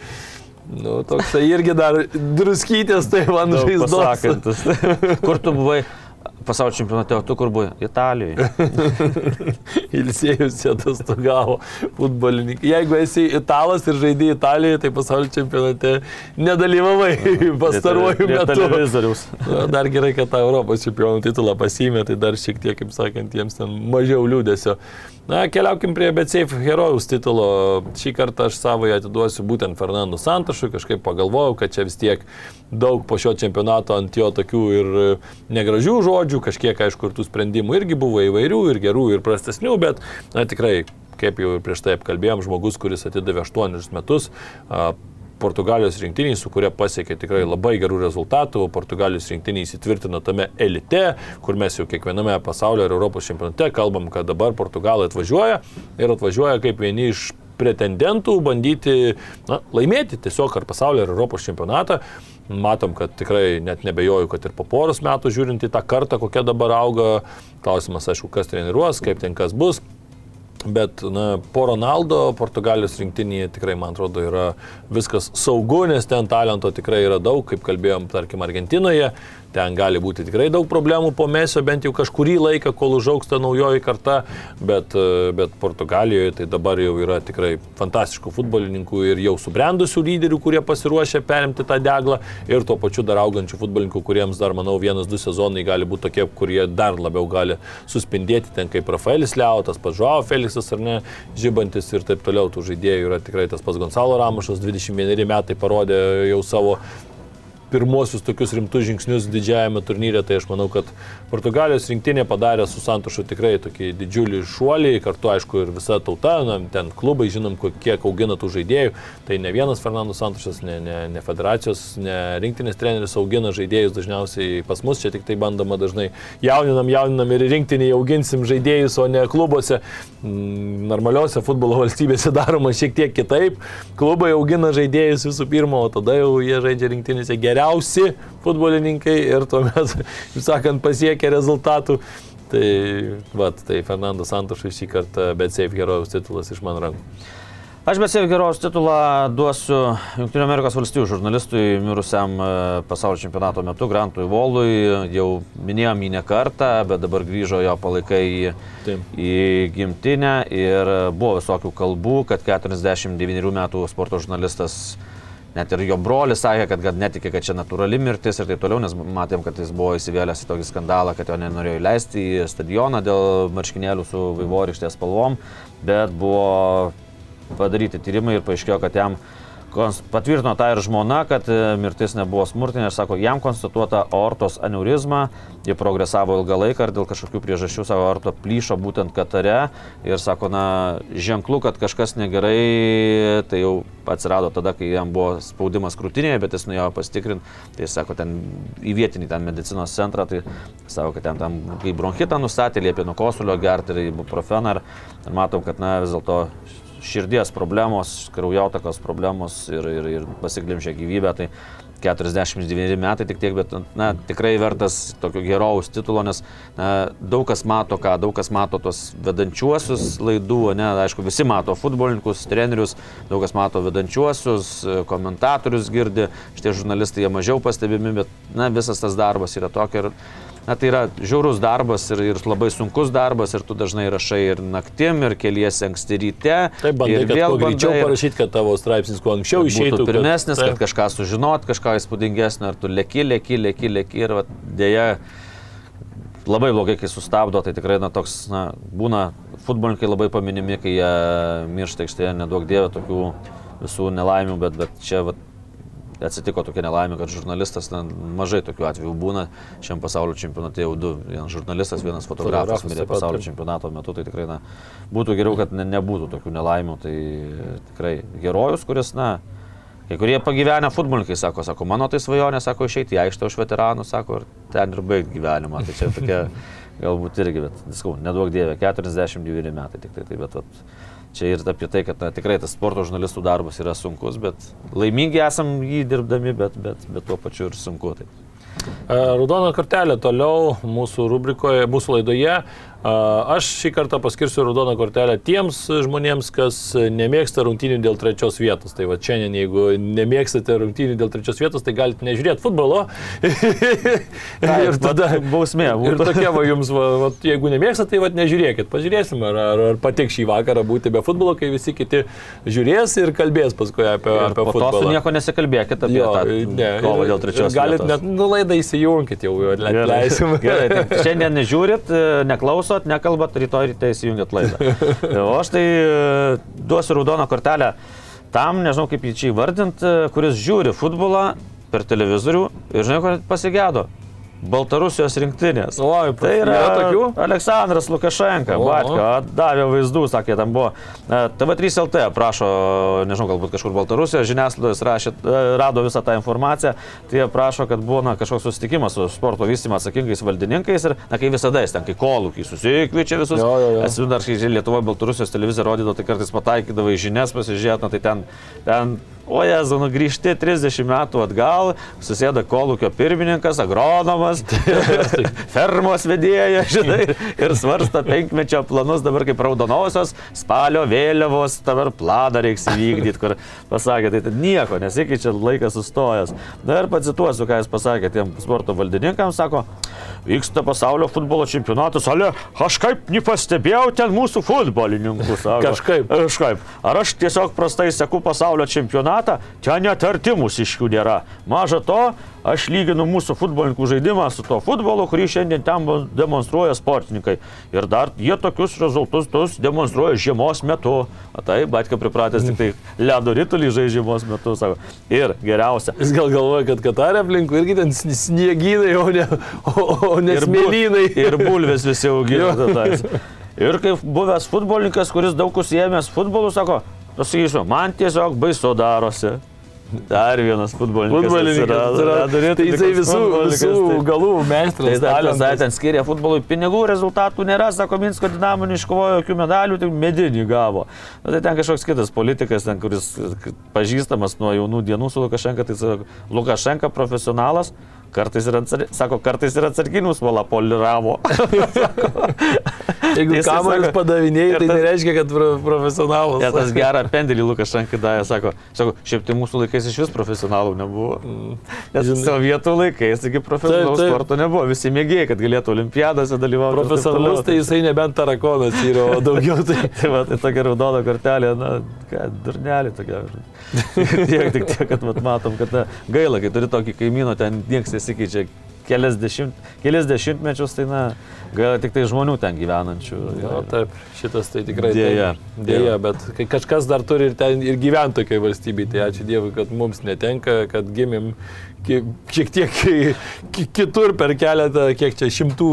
Nu, toks tai irgi dar druskytės, tai man žaizdos. Kur tu buvai pasaulio čempionate, o tu kur buvai? Italijoje. [LAUGHS] Ilsėjus atostogavo futbolininkai. Jeigu esi italas ir žaidži Italijoje, tai pasaulio čempionate nedalyvavai [LAUGHS] pastaruoju metu. televizoriaus. [LAUGHS] Na, dar gerai, kad tą Europos čempionų titulą pasimė, tai dar šiek tiek, kaip sakant, jiems ten mažiau liūdėsio. Na, keliaukim prie BCF herojaus titulo. Šį kartą aš savo atiduosiu būtent Fernando Santašui, kažkaip pagalvojau, kad čia vis tiek daug po šio čempionato ant jo tokių ir negražių žodžių, kažkiek, aišku, ir tų sprendimų irgi buvo įvairių, ir gerų, ir prastesnių, bet, na, tikrai, kaip jau ir prieš tai apkalbėjom, žmogus, kuris atidavė 8 metus, a, Portugalijos rinktiniai, su kuria pasiekė tikrai labai gerų rezultatų. Portugalijos rinktiniai įsitvirtino tame elite, kur mes jau kiekviename pasaulio ir Europos čempionate kalbam, kad dabar Portugalai atvažiuoja ir atvažiuoja kaip vieni iš pretendentų bandyti na, laimėti tiesiog ar pasaulio ir Europos čempionatą. Matom, kad tikrai net nebejoju, kad ir po poros metų žiūrint į tą kartą, kokia dabar auga, klausimas aišku, kas treniruos, kaip ten kas bus. Bet na, po Ronaldo Portugalijos rinktinėje tikrai, man atrodo, yra viskas saugu, nes ten talento tikrai yra daug, kaip kalbėjom, tarkim, Argentinoje. Ten gali būti tikrai daug problemų po mesio, bent jau kažkurį laiką, kol užauks ta naujoji karta, bet, e, bet Portugalijoje tai dabar jau yra tikrai fantastiškų futbolininkų ir jau subrendusių lyderių, kurie pasiruošę perimti tą deglą. Ir tuo pačiu dar augančių futbolininkų, kuriems dar, manau, vienas, du sezonai gali būti tokie, kurie dar labiau gali suspindėti, ten kaip Rafaelis Liautas, pats Žuavo Feliksas ar ne, žybantis ir taip toliau, tų žaidėjų yra tikrai tas pats Gonzalo Ramušas, 21 metai parodė jau savo pirmosius tokius rimtus žingsnius didžiajame turnyre, tai aš manau, kad Portugalijos rinktinė padarė su Santošu tikrai tokį didžiulį šuolį, kartu aišku ir visa tauta, na, ten klubai žinom, kiek augina tų žaidėjų, tai ne vienas Fernando Santošas, ne, ne, ne federacijos, ne rinktinės treneris augina žaidėjus dažniausiai pas mus, čia tik tai bandoma dažnai jauninam, jauninam ir rinktinėje auginsim žaidėjus, o ne klubuose. Mm, Normaliuose futbolo [LAUGHS] valstybėse daroma šiek tiek kitaip, klubai augina žaidėjus visų pirma, o tada jau jie žaidžia rinktinėse geriausi futbolininkai ir tuomet, [LAUGHS] kaip sakant, pasiekia rezultatų. Tai, vat, tai Fernando Santošui šį kartą bet safe herojaus titulas iš mano rankų. Aš besėv geros titulą duosiu Junktinių Amerikos valstybių žurnalistui mirusiam e, pasaulio čempionato metu Grantui Volui. Jau minėjom jį ne kartą, bet dabar grįžo jo palaikai į, Taip. į gimtinę ir buvo visokių kalbų, kad 49 metų sporto žurnalistas Net ir jo brolis sakė, kad, kad netikė, kad čia natūrali mirtis ir taip toliau, nes matėm, kad jis buvo įsivėlęs į tokį skandalą, kad jo nenorėjo įleisti į stadioną dėl marškinėlių su vaivorykštės spalvom, bet buvo padaryti tyrimai ir paaiškėjo, kad jam kons- patvirtino tą ir žmona, kad e, mirtis nebuvo smurtinė. Ir sako, jam konstatuota aortos aneurizma, ji progresavo ilgą laiką ir dėl kažkokių priežasčių savo aorto plyšo būtent Katare. Ir sako, na, ženklų, kad kažkas negerai, tai jau atsirado tada, kai jam buvo spaudimas krūtinėje, bet jis nuėjo pasitikrinti, tai sako, ten į vietinį ten medicinos centrą, tai sako, kad ten tam, kai bronchitą nustatė, liepė nuo kosulio gerti ir ibuprofeną. Ir matom, kad, na, vis dėlto širdies problemos, kraujotakos problemos ir, ir, ir pasiglimšė gyvybę. Tai 49 metai tik tiek, bet na, tikrai vertas tokio gerojaus titulo, nes na, daug kas mato ką, daug kas mato tos vedančiuosius laidų, ne, aišku, visi mato futbolininkus, trenerius, daug kas mato vedančiuosius, komentatorius girdi, šitie žurnalistai jie mažiau pastebimi, bet na, visas tas darbas yra tokia ir Na tai yra žiaurus darbas ir, ir labai sunkus darbas ir tu dažnai rašai ir naktim, ir keliesi anksti ryte. Taip, bandai, ir vėl greičiau parašyti, kad tavo straipsnis kuo anksčiau išeitų. pirmesnis, kad, kad kažką sužinot, kažką įspūdingesnio, ar tu lėki, lėki, lėki, lėki ir vat, dėja labai blogai, kai sustabdo, tai tikrai na, toks, na, būna futbolininkai labai paminimi, kai jie miršta aikštėje, nedaug dievė tokių visų nelaimių, bet, bet čia vat, atsitiko tokia nelaimė, kad žurnalistas, na, mažai tokių atvejų būna, šiam pasaulio čempionate jau du, vienas žurnalistas, vienas fotografas mirė pasaulio čempionato metu, tai tikrai, na, būtų geriau, kad ne, nebūtų tokių nelaimių, tai tikrai herojus, kuris, na, Kai kurie pagyvenę futbolininkai sako, sako, mano tai svajonė, sako, išeiti į aikštę už veteranų, sako, ir ten ir baigti gyvenimą. Tai čia tokia, [LAUGHS] galbūt irgi, bet, sakau, nedaug dievė, 49 metai tik tai, tai bet vat, čia ir apie tai, kad na, tikrai tas sporto žurnalistų darbas yra sunkus, bet laimingi esam jį dirbdami, bet, bet, bet tuo pačiu ir sunku. Tai. E, Raudona kortelė toliau mūsų rubrikoje, mūsų laidoje. Aš šį kartą paskirsiu raudoną kortelę tiems žmonėms, kas nemėgsta rungtynių dėl trečios vietos. Tai va šiandien, jeigu nemėgstate rungtynių dėl trečios vietos, tai galite nežiūrėti futbolo. [LAUGHS] ir tada bausmė Ir būtų. tokia va jums, va, va, jeigu nemėgstate, tai va nežiūrėkit. Pažiūrėsim, ar, ar, ar patiks šį vakarą būti be futbolo, kai visi kiti žiūrės ir kalbės paskui apie, Ir apie futbolą. nieko nesikalbėkit apie Jo, tą kovą ir- dėl trečios ir Galit vietos. net nulaidą įsijunkit jau, jau Gerai. Gerai, tai šiandien nežiūrit, e, neklausot, nekalbat, rytoj ryte įsijungiat laidą. [LAUGHS] O aš tai e, duosiu raudoną kortelę tam, nežinau kaip jį čia įvardinti, kuris žiūri futbolą per televizorių ir žinai, ko pasigėdo. Baltarusijos rinktinės. Oi, tai yra yra tokių? Aleksandras Lukašenka, O. Batko, davė vaizdų, sakė, tam buvo. E, TV3 LT prašo, nežinau, galbūt kažkur Baltarusijos žiniasklaidos rašė, e, rado visą tą informaciją, tai jie prašo, kad buvo na, kažkoks susitikimas su sporto vystymo atsakingais valdininkais ir, na, kai visada jis ten, kai kolūkiai susikviečia visus. Jo, jo, jo. Esu dar, kai Lietuvoje Baltarusijos televizija rodydavo, tai kartais pataikydavo į žinias pasižiūrėti, na, tai ten, ten O Jezu, nu grįžti 30 metų atgal, susėda kolūkio pirmininkas, agronomas, [LAUGHS] fermos vedėja, žinai, ir svarsta penkmečio planus dabar kaip raudonosios spalio vėliavos, dabar planą reiks įvykdyti, kur pasakė, tai ten nieko nesikeičia, laikas sustojęs. Na ir pacituosiu, ką jis pasakė tiem sporto valdininkams, sako, vyksta pasaulio futbolo čempionatas, ale aš kaip nepastebėjau ten mūsų futbolininkų. Kažkaip. Kažkaip. Ar aš tiesiog prastai seku pasaulio čempionatą, ten net artimus iš jų nėra. Maža to, aš lyginu mūsų futbolininkų žaidimą su to futbolu, kurį šiandien ten demonstruoja sportininkai. Ir dar jie tokius rezultatus demonstruoja žiemos metu. O tai, batka pripratęs tik tai ledo rytulį žaidžia žiemos metu, sako. Ir geriausia. Jis gal galvoja, kad Katarė aplinkui irgi ten sn- sniegynai, o ne, o, o ne ir, bul- smėlynai. ir bulvės visi augina. Ir kaip buvęs futbolininkas, kuris daug užsiemęs futbolu, sako, pasakysiu, man tiesiog baisu darosi. Dar vienas futbolininkas. Futbolininkas atsirado. Tai jisai visų, visų tai- galų meistras. Tai pasakė, ten skiria futbolui pinigų, rezultatų nėra, sako, Minsko dinamo neiškovojo jokių medalių, tik medinį gavo. Na, tai ten kažkoks kitas politikas, ten, kuris pažįstamas nuo jaunų dienų su Lukašenka, tai Lukašenka profesionalas, kartais ir, atsar... sako, kartais ir atsarginius valą poliravo. [LAUGHS] Jeigu kamuolius padavinėjai, tai nereiškia, kad pro, profesionalas. Ja, tas gerą pendelį Lukašenka davė, sako, sako, šiaip tai mūsų laikais iš vis profesionalų nebuvo. Nes Žinai. sovietų laikais, taigi profesionalaus Taip, taip. sporto nebuvo, visi mėgėjai, kad galėtų olimpiadose dalyvauti. Profesionalus, tai jisai nebent tarakonas yra, o daugiau tai... [LAUGHS] Tai va, tai tokia raudona kortelė, na, ką, durnelė tokia. [LAUGHS] tiek, tik tiek, kad mat, matom, kad na, gaila, kai turi tokį kaimyną, ten niekas nesikeičia kelias, dešimt, kelias dešimtmečius, tai na, gaila tik tai žmonių ten gyvenančių. Jo, taip, šitas tai tikrai. Dėja. Taip, dėja, bet kažkas dar turi ir ten ir gyventi tokiai valstybei, tai ačiū Dievui, kad mums netenka, kad gimėm ki- šiek tiek ki- [LAUGHS] ki- kitur per keletą, kiek čia šimtų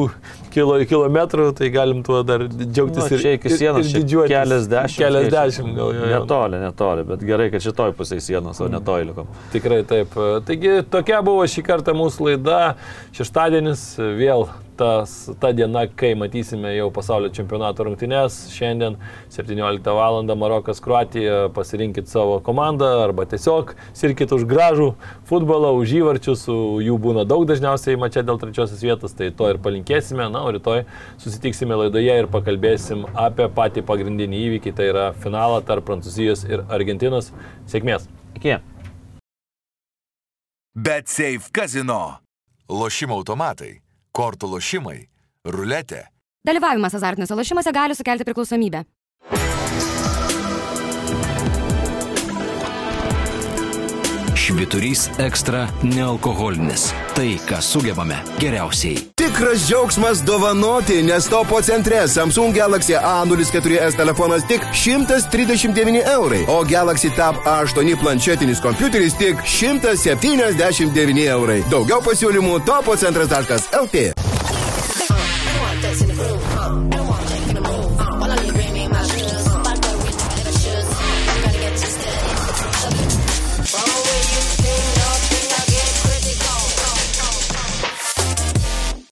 kilo, kilometrų, tai galim tuo dar džiaugtis Nu, ir, iki ir- sienos ir šiaip didžiuotis. keliasdešimt. Keliasdešimt gal. Jo. Netoli, netoli, bet gerai, kad šitoj pusėje sienos, o netoli likom. Tikrai taip. Taigi tokia buvo šį kartą mūsų laida. Šeštadienis vėl tas, ta diena, kai matysime jau pasaulio čempionato rungtynes. Šiandien 17 val. Marokas Kroatija, pasirinkit savo komandą arba tiesiog sirkit už gražų futbolą, už įvarčius, jų būna daug dažniausiai mačia dėl trečiosios vietos, tai to ir palinkėsime. Na, o rytoj susitiksime laidoje ir pakalbėsim apie patį pagrindinį įvykį, tai yra finalą tarp Prancūzijos ir Argentinos. Sėkmės. Iki. BetSafe kazino. Lošimo automatai, kortų lošimai, ruletė. Dalyvavimas azartiniuose lošimuose gali sukelti priklausomybę. Šviturys ekstra nealkoholinis. Tai, ką sugebame geriausiai. Tikras džiaugsmas dovanoti, nes topo centre Samsung Galaxy A04s telefonas tik 139 eurai, o Galaxy Tab A8 planšetinis kompiuteris tik 179 eurai. Daugiau pasiūlymų topocentras.lt. That's